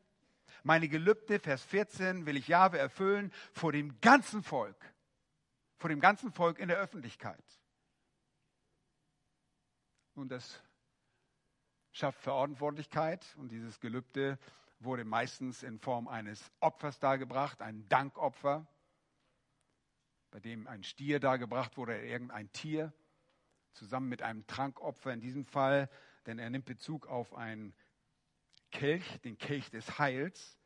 [SPEAKER 1] Meine Gelübde, Vers 14, will ich Jahwe erfüllen vor dem ganzen Volk. Vor dem ganzen Volk in der Öffentlichkeit. Und das schafft Verantwortlichkeit und dieses Gelübde wurde meistens in Form eines Opfers dargebracht, ein Dankopfer, bei dem ein Stier dargebracht wurde, irgendein Tier. zusammen mit einem Trankopfer in diesem Fall, denn er nimmt Bezug auf einen Kelch, den Kelch des Heils.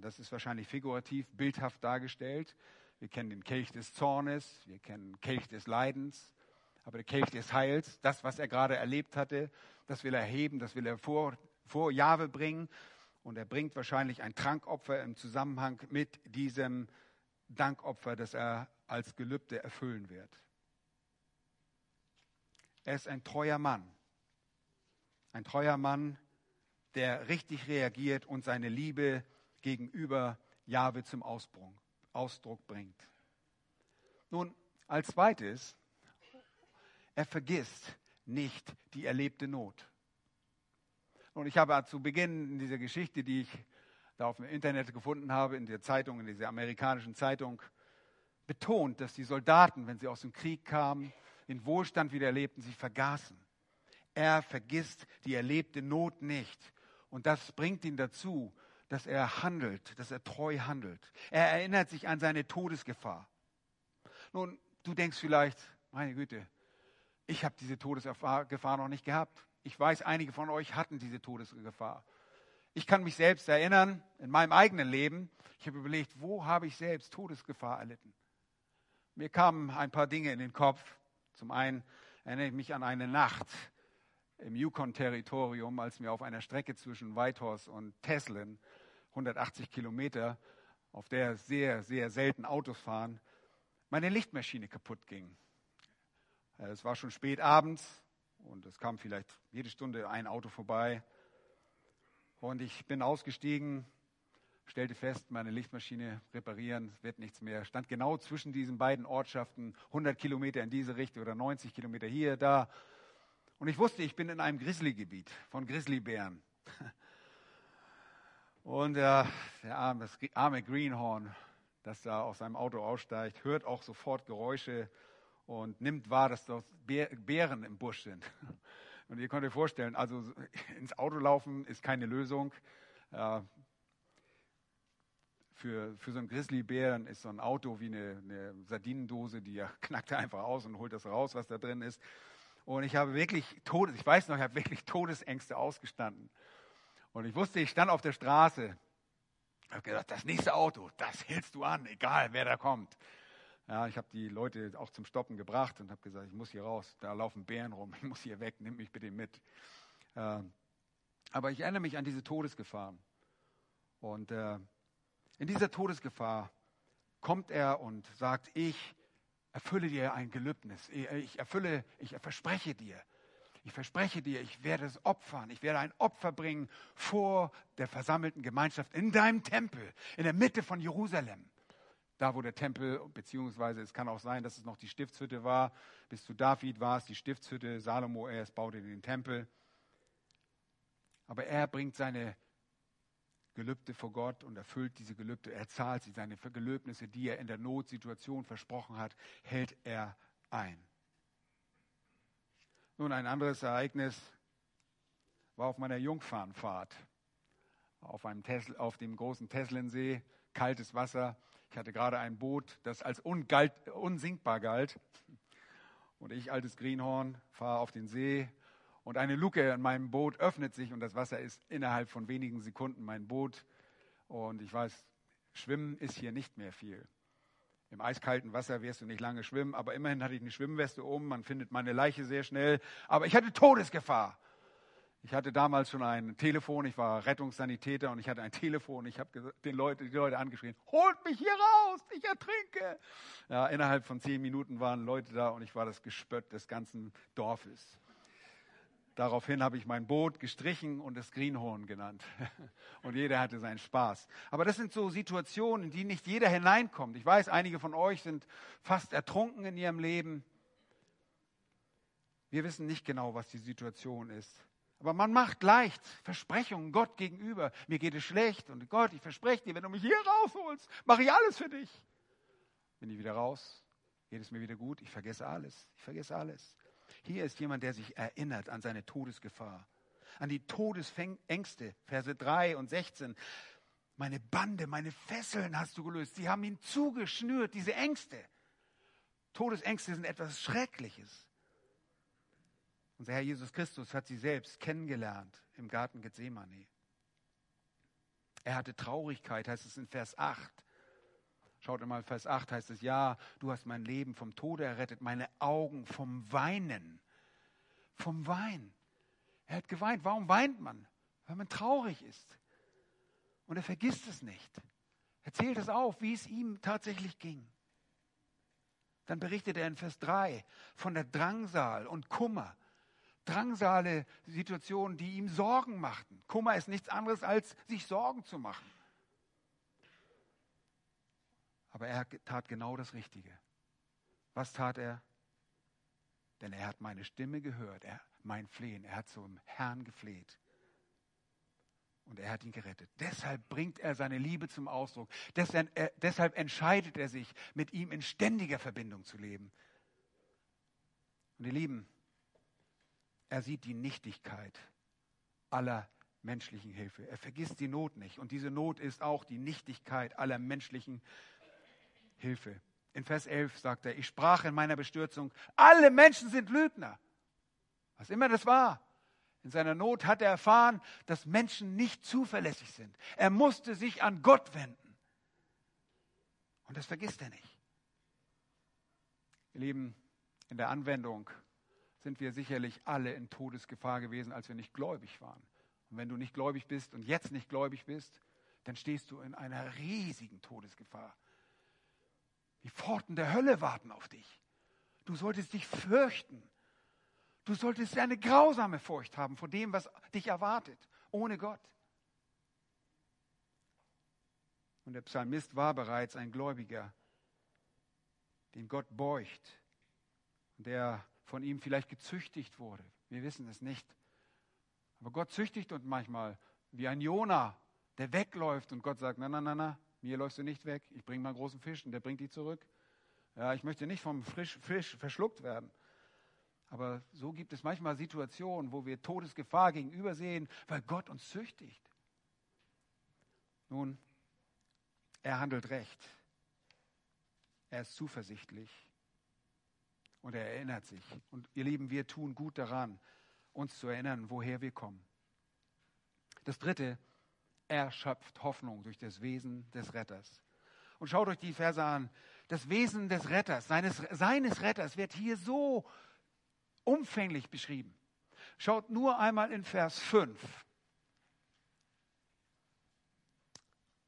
[SPEAKER 1] Das ist wahrscheinlich figurativ, bildhaft dargestellt. Wir kennen den Kelch des Zornes, wir kennen den Kelch des Leidens, aber der Kelch des Heils, das, was er gerade erlebt hatte, das will er heben, das will er vor, vor Jahwe bringen. Und er bringt wahrscheinlich ein Trankopfer im Zusammenhang mit diesem Dankopfer, das er als Gelübde erfüllen wird. Er ist ein treuer Mann. Ein treuer Mann, der richtig reagiert und seine Liebe gegenüber Jahwe zum Ausdruck bringt. Nun, als zweites, er vergisst nicht die erlebte Not. Und ich habe zu Beginn in dieser Geschichte, die ich da auf dem Internet gefunden habe, in der Zeitung, in dieser amerikanischen Zeitung, betont, dass die Soldaten, wenn sie aus dem Krieg kamen, den Wohlstand wieder erlebten, sie vergaßen. Er vergisst die erlebte Not nicht. Und das bringt ihn dazu, dass er handelt, dass er treu handelt. Er erinnert sich an seine Todesgefahr. Nun, du denkst vielleicht, meine Güte, ich habe diese Todesgefahr noch nicht gehabt. Ich weiß, einige von euch hatten diese Todesgefahr. Ich kann mich selbst erinnern, in meinem eigenen Leben, ich habe überlegt, wo habe ich selbst Todesgefahr erlitten? Mir kamen ein paar Dinge in den Kopf. Zum einen erinnere ich mich an eine Nacht im Yukon-Territorium, als mir auf einer Strecke zwischen Whitehorse und Teslin, 180 Kilometer, auf der sehr, sehr selten Autos fahren, meine Lichtmaschine kaputt ging. Es war schon spät abends und es kam vielleicht jede Stunde ein Auto vorbei. Und ich bin ausgestiegen, stellte fest, meine Lichtmaschine reparieren wird nichts mehr. Stand genau zwischen diesen beiden Ortschaften, 100 Kilometer in diese Richtung oder 90 Kilometer hier, da. Und ich wusste, ich bin in einem Grizzlygebiet von Grizzlybären. Und äh, der arme, das arme Greenhorn, das da aus seinem Auto aussteigt, hört auch sofort Geräusche und nimmt wahr, dass dort Bären im Busch sind. Und ihr könnt euch vorstellen, also ins Auto laufen ist keine Lösung. Äh, für, für so einen Grizzlybären ist so ein Auto wie eine, eine Sardinendose, die knackt einfach aus und holt das raus, was da drin ist. Und ich habe wirklich Todes, ich weiß noch, ich habe wirklich Todesängste ausgestanden. Und ich wusste, ich stand auf der Straße. Ich habe gedacht, das nächste Auto, das hältst du an, egal wer da kommt. Ja, ich habe die Leute auch zum Stoppen gebracht und habe gesagt, ich muss hier raus, da laufen Bären rum, ich muss hier weg, nimm mich bitte mit. Äh, aber ich erinnere mich an diese Todesgefahren. Und äh, in dieser Todesgefahr kommt er und sagt, ich erfülle dir ein Gelübnis. Ich erfülle, ich verspreche dir, ich verspreche dir, ich werde es opfern. Ich werde ein Opfer bringen vor der versammelten Gemeinschaft in deinem Tempel, in der Mitte von Jerusalem. Da, wo der Tempel, beziehungsweise es kann auch sein, dass es noch die Stiftshütte war. Bis zu David war es die Stiftshütte. Salomo erst baute den Tempel. Aber er bringt seine Gelübde vor Gott und erfüllt diese Gelübde. Er zahlt sie, seine Gelöbnisse, die er in der Notsituation versprochen hat, hält er ein. Nun, ein anderes Ereignis war auf meiner Jungfernfahrt auf, einem Tesla, auf dem großen Teslensee, kaltes Wasser. Ich hatte gerade ein Boot, das als ungalt, unsinkbar galt. Und ich, altes Greenhorn, fahre auf den See und eine Luke in meinem Boot öffnet sich und das Wasser ist innerhalb von wenigen Sekunden mein Boot. Und ich weiß, Schwimmen ist hier nicht mehr viel. Im eiskalten Wasser wirst du nicht lange schwimmen, aber immerhin hatte ich eine Schwimmweste um, man findet meine Leiche sehr schnell. Aber ich hatte Todesgefahr. Ich hatte damals schon ein Telefon, ich war Rettungssanitäter und ich hatte ein Telefon. Ich habe den Leute, die Leute angeschrien, holt mich hier raus, ich ertrinke. Ja, innerhalb von zehn Minuten waren Leute da und ich war das Gespött des ganzen Dorfes. Daraufhin habe ich mein Boot gestrichen und es Greenhorn genannt. Und jeder hatte seinen Spaß. Aber das sind so Situationen, in die nicht jeder hineinkommt. Ich weiß, einige von euch sind fast ertrunken in ihrem Leben. Wir wissen nicht genau, was die Situation ist. Aber man macht leicht Versprechungen Gott gegenüber. Mir geht es schlecht und Gott, ich verspreche dir, wenn du mich hier rausholst, mache ich alles für dich. Bin ich wieder raus, geht es mir wieder gut, ich vergesse alles. Ich vergesse alles. Hier ist jemand, der sich erinnert an seine Todesgefahr, an die Todesängste, Verse 3 und 16. Meine Bande, meine Fesseln hast du gelöst. Sie haben ihn zugeschnürt, diese Ängste. Todesängste sind etwas Schreckliches. Unser Herr Jesus Christus hat sie selbst kennengelernt im Garten Gethsemane. Er hatte Traurigkeit, heißt es in Vers 8. Schaut mal, Vers 8 heißt es, ja, du hast mein Leben vom Tode errettet, meine Augen vom Weinen. Vom Wein. Er hat geweint. Warum weint man? Weil man traurig ist. Und er vergisst es nicht. Er zählt es auf, wie es ihm tatsächlich ging. Dann berichtet er in Vers 3 von der Drangsal und Kummer. Drangsale Situationen, die ihm Sorgen machten. Kummer ist nichts anderes, als sich Sorgen zu machen. Aber er tat genau das Richtige. Was tat er? Denn er hat meine Stimme gehört, er, mein Flehen. Er hat zum Herrn gefleht. Und er hat ihn gerettet. Deshalb bringt er seine Liebe zum Ausdruck. Deshalb, er, deshalb entscheidet er sich, mit ihm in ständiger Verbindung zu leben. Und ihr Lieben, er sieht die Nichtigkeit aller menschlichen Hilfe. Er vergisst die Not nicht. Und diese Not ist auch die Nichtigkeit aller menschlichen Hilfe. In Vers 11 sagt er, ich sprach in meiner Bestürzung, alle Menschen sind Lügner. Was immer das war. In seiner Not hat er erfahren, dass Menschen nicht zuverlässig sind. Er musste sich an Gott wenden. Und das vergisst er nicht. Ihr Lieben, in der Anwendung sind wir sicherlich alle in Todesgefahr gewesen, als wir nicht gläubig waren. Und wenn du nicht gläubig bist und jetzt nicht gläubig bist, dann stehst du in einer riesigen Todesgefahr. Die Pforten der Hölle warten auf dich. Du solltest dich fürchten. Du solltest eine grausame Furcht haben vor dem, was dich erwartet, ohne Gott. Und der Psalmist war bereits ein Gläubiger, den Gott beugt der von ihm vielleicht gezüchtigt wurde. Wir wissen es nicht. Aber Gott züchtigt uns manchmal wie ein Jona, der wegläuft und Gott sagt, na, na, na, na, mir läufst du nicht weg. Ich bringe mal einen großen Fisch und der bringt dich zurück. Ja, ich möchte nicht vom Fisch, Fisch verschluckt werden. Aber so gibt es manchmal Situationen, wo wir Todesgefahr gegenüber sehen, weil Gott uns züchtigt. Nun, er handelt recht. Er ist zuversichtlich und er erinnert sich. Und ihr Lieben, wir tun gut daran, uns zu erinnern, woher wir kommen. Das Dritte, er schöpft Hoffnung durch das Wesen des Retters. Und schaut euch die Verse an. Das Wesen des Retters, seines, seines Retters wird hier so umfänglich beschrieben. Schaut nur einmal in Vers 5.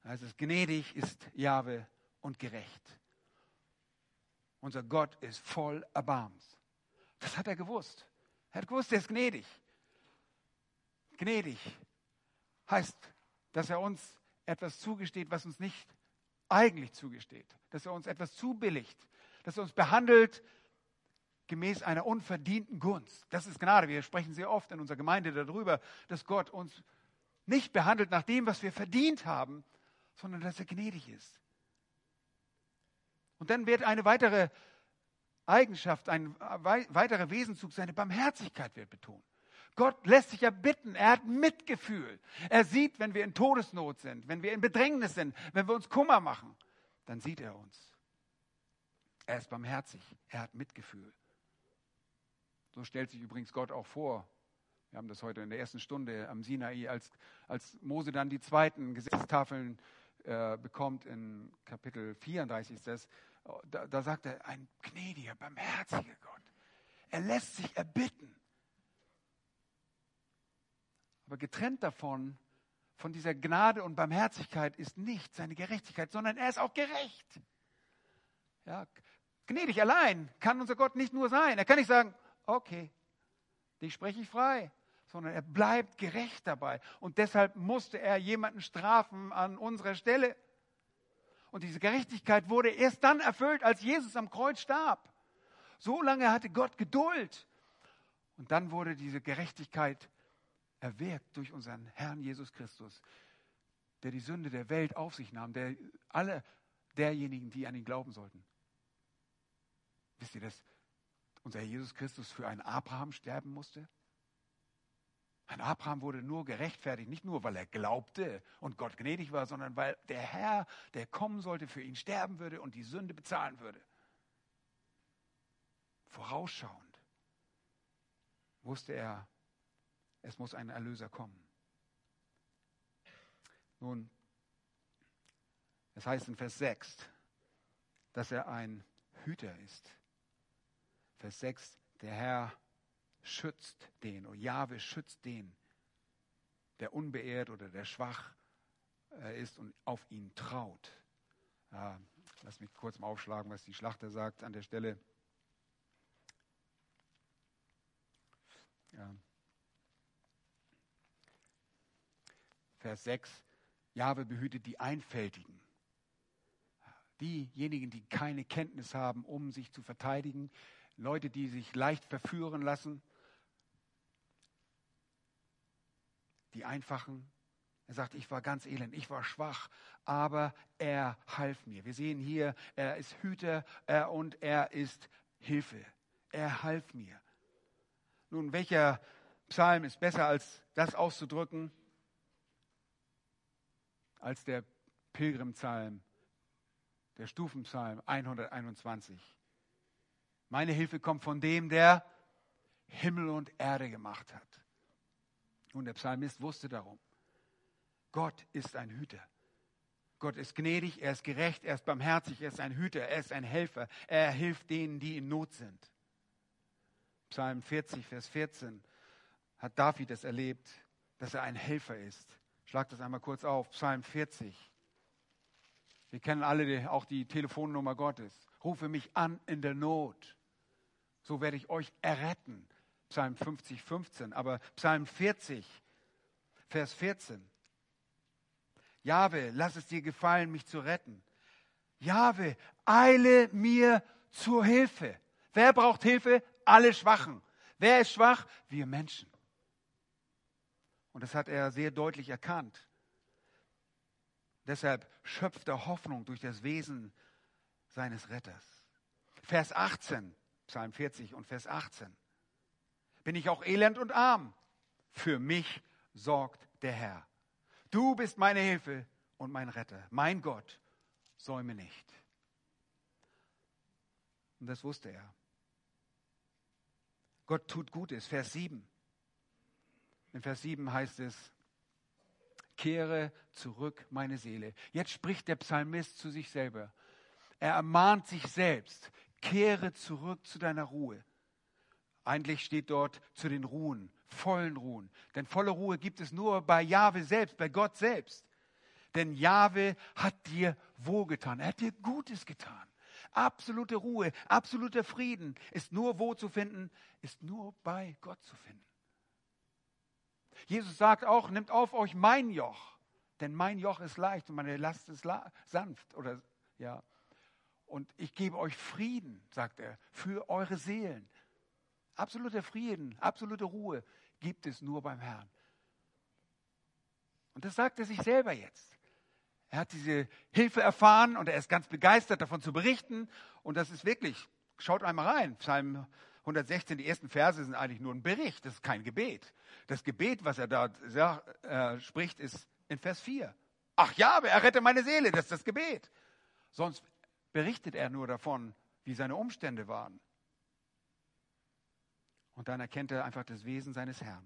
[SPEAKER 1] Da heißt es, gnädig ist Jahwe und gerecht. Unser Gott ist voll Erbarmens. Das hat er gewusst. Er hat gewusst, er ist gnädig. Gnädig heißt, dass er uns etwas zugesteht, was uns nicht eigentlich zugesteht. Dass er uns etwas zubilligt. Dass er uns behandelt gemäß einer unverdienten Gunst. Das ist Gnade. Wir sprechen sehr oft in unserer Gemeinde darüber, dass Gott uns nicht behandelt nach dem, was wir verdient haben, sondern dass er gnädig ist. Und dann wird eine weitere Eigenschaft, ein weiterer Wesenzug, seine Barmherzigkeit wird betont. Gott lässt sich ja bitten, er hat Mitgefühl. Er sieht, wenn wir in Todesnot sind, wenn wir in Bedrängnis sind, wenn wir uns Kummer machen, dann sieht er uns. Er ist barmherzig, er hat Mitgefühl. So stellt sich übrigens Gott auch vor. Wir haben das heute in der ersten Stunde am Sinai, als, als Mose dann die zweiten Gesetzestafeln äh, bekommt, in Kapitel 34 ist das, da, da sagt er, ein gnädiger, barmherziger Gott. Er lässt sich erbitten. Aber getrennt davon, von dieser Gnade und Barmherzigkeit ist nicht seine Gerechtigkeit, sondern er ist auch gerecht. Ja, gnädig allein kann unser Gott nicht nur sein. Er kann nicht sagen, okay, dich spreche ich frei, sondern er bleibt gerecht dabei. Und deshalb musste er jemanden strafen an unserer Stelle. Und diese Gerechtigkeit wurde erst dann erfüllt, als Jesus am Kreuz starb. So lange hatte Gott Geduld. Und dann wurde diese Gerechtigkeit erwirkt durch unseren Herrn Jesus Christus, der die Sünde der Welt auf sich nahm, der alle derjenigen, die an ihn glauben sollten. Wisst ihr, dass unser Herr Jesus Christus für einen Abraham sterben musste? Ein Abraham wurde nur gerechtfertigt, nicht nur, weil er glaubte und Gott gnädig war, sondern weil der Herr, der kommen sollte, für ihn sterben würde und die Sünde bezahlen würde. Vorausschauend wusste er, es muss ein Erlöser kommen. Nun, es heißt in Vers 6, dass er ein Hüter ist. Vers 6, der Herr schützt den, oder Jahwe schützt den, der unbeehrt oder der schwach äh, ist und auf ihn traut. Ja, lass mich kurz mal aufschlagen, was die Schlachter sagt an der Stelle. Ja. Vers 6, Jahwe behütet die Einfältigen. Diejenigen, die keine Kenntnis haben, um sich zu verteidigen, Leute, die sich leicht verführen lassen, die Einfachen. Er sagt, ich war ganz elend, ich war schwach, aber er half mir. Wir sehen hier, er ist Hüter er, und er ist Hilfe. Er half mir. Nun, welcher Psalm ist besser als das auszudrücken, als der Pilgrimpsalm, der Stufenpsalm 121? Meine Hilfe kommt von dem, der Himmel und Erde gemacht hat. Und der Psalmist wusste darum. Gott ist ein Hüter. Gott ist gnädig, er ist gerecht, er ist barmherzig, er ist ein Hüter, er ist ein Helfer. Er hilft denen, die in Not sind. Psalm 40, Vers 14 hat David es erlebt, dass er ein Helfer ist. Schlag das einmal kurz auf. Psalm 40. Wir kennen alle auch die Telefonnummer Gottes. Rufe mich an in der Not. So werde ich euch erretten. Psalm 50, 15. Aber Psalm 40, Vers 14. Jahwe, lass es dir gefallen, mich zu retten. Jahwe, eile mir zur Hilfe. Wer braucht Hilfe? Alle Schwachen. Wer ist schwach? Wir Menschen. Und das hat er sehr deutlich erkannt. Deshalb schöpft er Hoffnung durch das Wesen seines Retters. Vers 18, Psalm 40 und Vers 18. Bin ich auch elend und arm? Für mich sorgt der Herr. Du bist meine Hilfe und mein Retter. Mein Gott, säume nicht. Und das wusste er. Gott tut Gutes. Vers 7. In Vers 7 heißt es, kehre zurück meine Seele. Jetzt spricht der Psalmist zu sich selber. Er ermahnt sich selbst, kehre zurück zu deiner Ruhe. Eigentlich steht dort zu den Ruhen, vollen Ruhen. Denn volle Ruhe gibt es nur bei Jahwe selbst, bei Gott selbst. Denn Jahwe hat dir wohlgetan, er hat dir Gutes getan. Absolute Ruhe, absoluter Frieden ist nur wo zu finden, ist nur bei Gott zu finden. Jesus sagt auch, nimmt auf euch mein Joch, denn mein Joch ist leicht und meine Last ist sanft oder ja. Und ich gebe euch Frieden, sagt er, für eure Seelen. Absoluter Frieden, absolute Ruhe gibt es nur beim Herrn. Und das sagt er sich selber jetzt. Er hat diese Hilfe erfahren und er ist ganz begeistert davon zu berichten. Und das ist wirklich, schaut einmal rein, Psalm 116, die ersten Verse sind eigentlich nur ein Bericht, das ist kein Gebet. Das Gebet, was er da sagt, äh, spricht, ist in Vers 4. Ach ja, er rette meine Seele, das ist das Gebet. Sonst berichtet er nur davon, wie seine Umstände waren. Und dann erkennt er einfach das Wesen seines Herrn.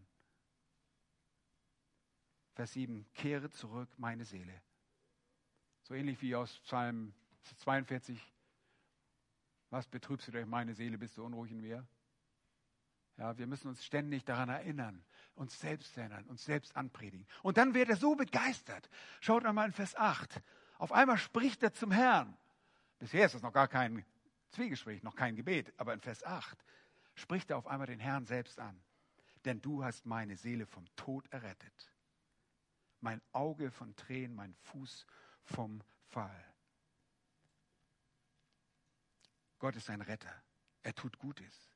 [SPEAKER 1] Vers 7, kehre zurück meine Seele. So ähnlich wie aus Psalm 42. Was betrübst du durch meine Seele, bist du unruhig in mir? Ja, wir müssen uns ständig daran erinnern, uns selbst erinnern, uns selbst anpredigen. Und dann wird er so begeistert. Schaut einmal in Vers 8. Auf einmal spricht er zum Herrn. Bisher ist das noch gar kein Zwiegespräch, noch kein Gebet, aber in Vers 8 spricht er auf einmal den Herrn selbst an. Denn du hast meine Seele vom Tod errettet. Mein Auge von Tränen, mein Fuß vom Fall. Gott ist ein Retter. Er tut Gutes.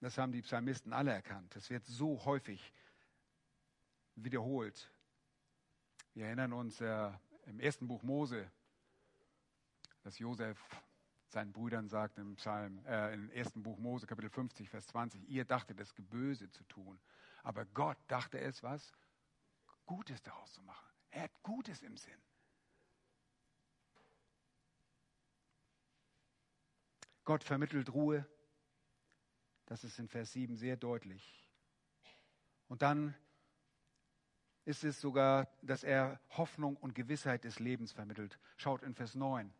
[SPEAKER 1] Das haben die Psalmisten alle erkannt. Das wird so häufig wiederholt. Wir erinnern uns äh, im ersten Buch Mose, dass Josef seinen Brüdern sagt im Psalm, äh, im ersten Buch Mose, Kapitel 50, Vers 20, ihr dachtet es Geböse zu tun, aber Gott dachte es was? Gutes daraus zu machen. Er hat Gutes im Sinn. Gott vermittelt Ruhe. Das ist in Vers 7 sehr deutlich. Und dann ist es sogar, dass er Hoffnung und Gewissheit des Lebens vermittelt. Schaut in Vers 9.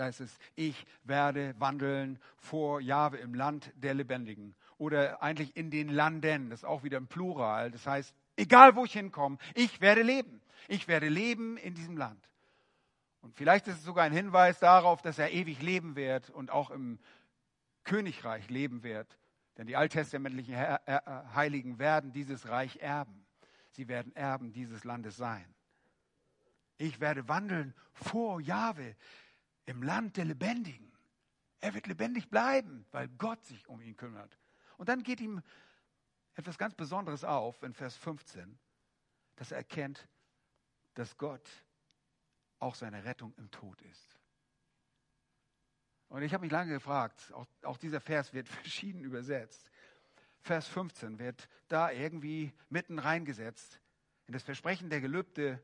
[SPEAKER 1] Da ist es, ich werde wandeln vor Jahwe im Land der Lebendigen. Oder eigentlich in den Landen. Das ist auch wieder im Plural. Das heißt, egal wo ich hinkomme, ich werde leben. Ich werde leben in diesem Land. Und vielleicht ist es sogar ein Hinweis darauf, dass er ewig leben wird und auch im Königreich leben wird. Denn die alttestamentlichen Heiligen werden dieses Reich erben. Sie werden Erben dieses Landes sein. Ich werde wandeln vor Jahwe im Land der Lebendigen. Er wird lebendig bleiben, weil Gott sich um ihn kümmert. Und dann geht ihm etwas ganz Besonderes auf in Vers 15, dass er erkennt, dass Gott auch seine Rettung im Tod ist. Und ich habe mich lange gefragt, auch, auch dieser Vers wird verschieden übersetzt. Vers 15 wird da irgendwie mitten reingesetzt. In das Versprechen der Gelübde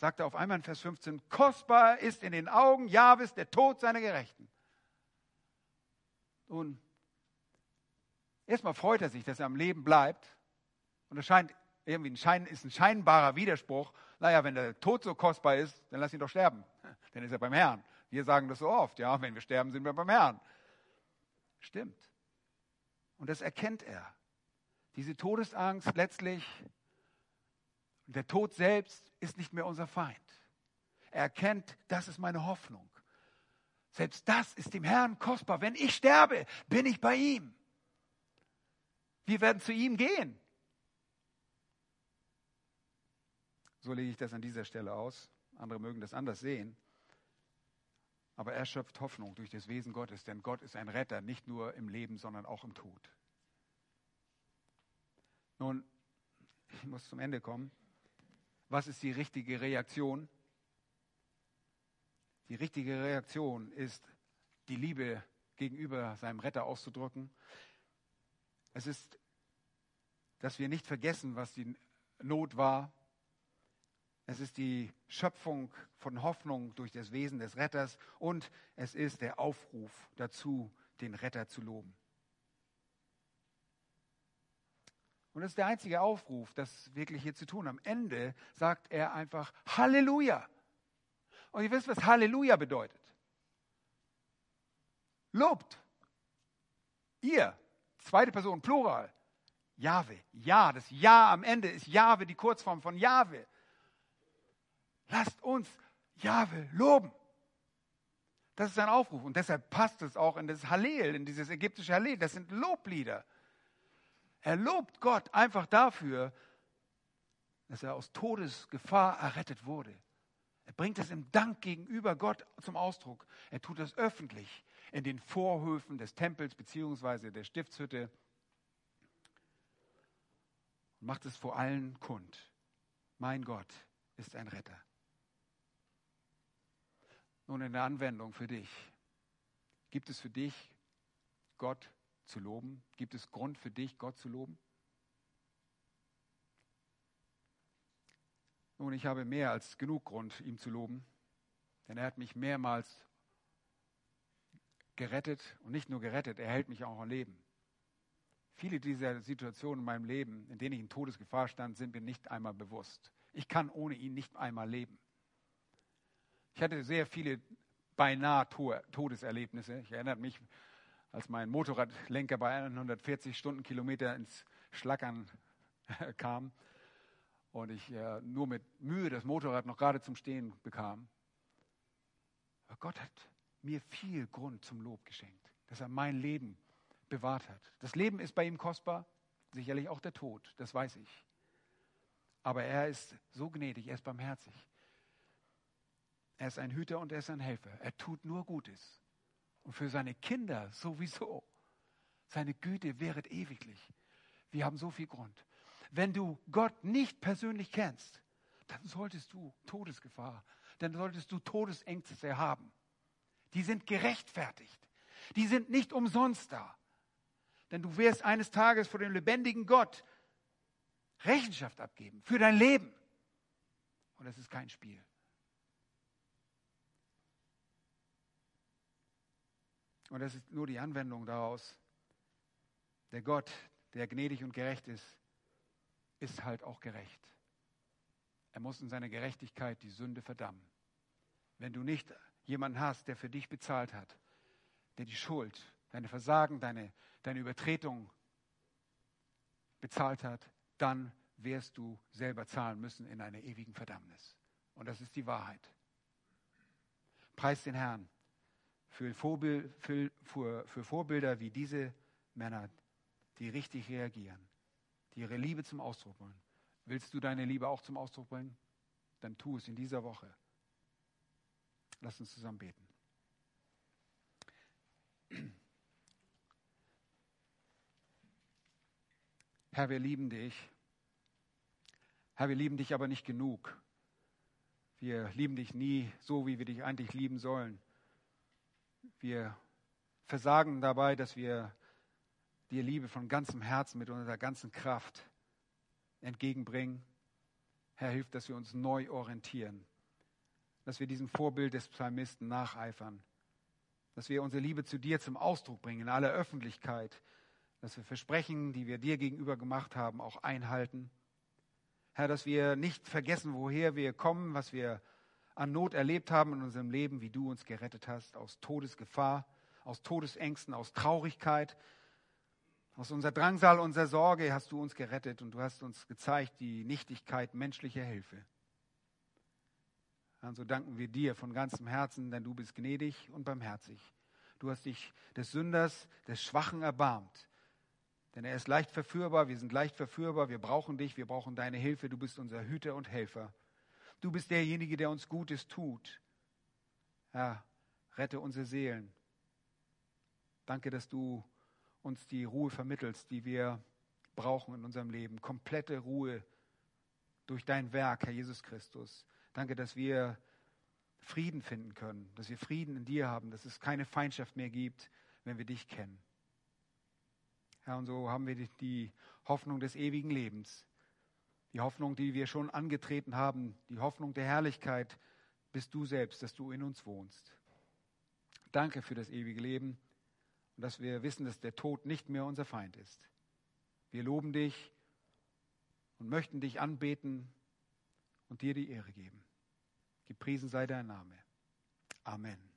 [SPEAKER 1] sagt er auf einmal in Vers 15, kostbar ist in den Augen Jahwes der Tod seiner Gerechten. Nun, erstmal freut er sich, dass er am Leben bleibt. Und es scheint irgendwie ein, Schein, ist ein scheinbarer Widerspruch. Naja, wenn der Tod so kostbar ist, dann lass ihn doch sterben. Dann ist er beim Herrn. Wir sagen das so oft, ja, wenn wir sterben, sind wir beim Herrn. Stimmt. Und das erkennt er. Diese Todesangst letztlich, der Tod selbst ist nicht mehr unser Feind. Er erkennt, das ist meine Hoffnung. Selbst das ist dem Herrn kostbar. Wenn ich sterbe, bin ich bei ihm. Wir werden zu ihm gehen. So lege ich das an dieser Stelle aus. Andere mögen das anders sehen. Aber er schöpft Hoffnung durch das Wesen Gottes, denn Gott ist ein Retter, nicht nur im Leben, sondern auch im Tod. Nun, ich muss zum Ende kommen. Was ist die richtige Reaktion? Die richtige Reaktion ist, die Liebe gegenüber seinem Retter auszudrücken. Es ist, dass wir nicht vergessen, was die Not war, es ist die Schöpfung von Hoffnung durch das Wesen des Retters und es ist der Aufruf dazu, den Retter zu loben. Und das ist der einzige Aufruf, das wirklich hier zu tun. Am Ende sagt er einfach Halleluja. Und ihr wisst, was Halleluja bedeutet. Lobt. Ihr, zweite Person, Plural. Jahwe. Ja, das Ja am Ende ist Jahwe, die Kurzform von Jahwe. Lasst uns Jahwe loben. Das ist ein Aufruf und deshalb passt es auch in das Hallel, in dieses ägyptische Hallel. Das sind Loblieder. Er lobt Gott einfach dafür, dass er aus Todesgefahr errettet wurde. Er bringt es im Dank gegenüber Gott zum Ausdruck. Er tut das öffentlich in den Vorhöfen des Tempels bzw. der Stiftshütte und macht es vor allen kund. Mein Gott ist ein Retter. Nun in der Anwendung für dich. Gibt es für dich Gott zu loben? Gibt es Grund für dich, Gott zu loben? Nun, ich habe mehr als genug Grund, ihm zu loben, denn er hat mich mehrmals gerettet und nicht nur gerettet, er hält mich auch am Leben. Viele dieser Situationen in meinem Leben, in denen ich in Todesgefahr stand, sind mir nicht einmal bewusst. Ich kann ohne ihn nicht einmal leben. Ich hatte sehr viele beinahe Todeserlebnisse. Ich erinnere mich, als mein Motorradlenker bei 140 Stundenkilometer ins Schlackern kam und ich äh, nur mit Mühe das Motorrad noch gerade zum Stehen bekam. Aber Gott hat mir viel Grund zum Lob geschenkt, dass er mein Leben bewahrt hat. Das Leben ist bei ihm kostbar, sicherlich auch der Tod, das weiß ich. Aber er ist so gnädig, er ist barmherzig. Er ist ein Hüter und er ist ein Helfer. Er tut nur Gutes. Und für seine Kinder sowieso. Seine Güte wäret ewiglich. Wir haben so viel Grund. Wenn du Gott nicht persönlich kennst, dann solltest du Todesgefahr, dann solltest du Todesängste haben. Die sind gerechtfertigt. Die sind nicht umsonst da. Denn du wirst eines Tages vor dem lebendigen Gott Rechenschaft abgeben für dein Leben. Und es ist kein Spiel. Und das ist nur die Anwendung daraus, Der Gott, der gnädig und gerecht ist, ist halt auch gerecht. Er muss in seiner Gerechtigkeit die Sünde verdammen. Wenn du nicht jemanden hast, der für dich bezahlt hat, der die Schuld, deine Versagen, deine, deine Übertretung bezahlt hat, dann wirst du selber zahlen müssen in einer ewigen Verdammnis. Und das ist die Wahrheit. Preis den Herrn für, Vorbild, für, für, Vorbilder wie diese Männer, die richtig reagieren, die ihre Liebe zum Ausdruck bringen. Willst du deine Liebe auch zum Ausdruck bringen? Dann tu es in dieser Woche. Lass uns zusammen beten. Herr, wir lieben dich. Herr, wir lieben dich aber nicht genug. Wir lieben dich nie so, wie wir dich eigentlich lieben sollen. Wir versagen dabei, dass wir dir Liebe von ganzem Herzen mit unserer ganzen Kraft entgegenbringen. Herr, hilf, dass wir uns neu orientieren, dass wir diesem Vorbild des Psalmisten nacheifern, dass wir unsere Liebe zu dir zum Ausdruck bringen in aller Öffentlichkeit, dass wir Versprechen, die wir dir gegenüber gemacht haben, auch einhalten. Herr, dass wir nicht vergessen, woher wir kommen, was wir an Not erlebt haben in unserem Leben, wie du uns gerettet hast, aus Todesgefahr, aus Todesängsten, aus Traurigkeit, aus unserer Drangsal, unserer Sorge hast du uns gerettet und du hast uns gezeigt die Nichtigkeit menschlicher Hilfe. Und so danken wir dir von ganzem Herzen, denn du bist gnädig und barmherzig. Du hast dich des Sünders, des Schwachen erbarmt. Denn er ist leicht verführbar, wir sind leicht verführbar, wir brauchen dich, wir brauchen deine Hilfe, du bist unser Hüter und Helfer. Du bist derjenige, der uns Gutes tut. Herr, rette unsere Seelen. Danke, dass du uns die Ruhe vermittelst, die wir brauchen in unserem Leben. Komplette Ruhe durch dein Werk, Herr Jesus Christus. Danke, dass wir Frieden finden können, dass wir Frieden in dir haben, dass es keine Feindschaft mehr gibt, wenn wir dich kennen. Herr, und so haben wir die Hoffnung des ewigen Lebens, die Hoffnung, die wir schon angetreten haben, die Hoffnung der Herrlichkeit, bist du selbst, dass du in uns wohnst. Danke für das ewige Leben und dass wir wissen, dass der Tod nicht mehr unser Feind ist. Wir loben dich und möchten dich anbeten und dir die Ehre geben. Gepriesen sei dein Name. Amen.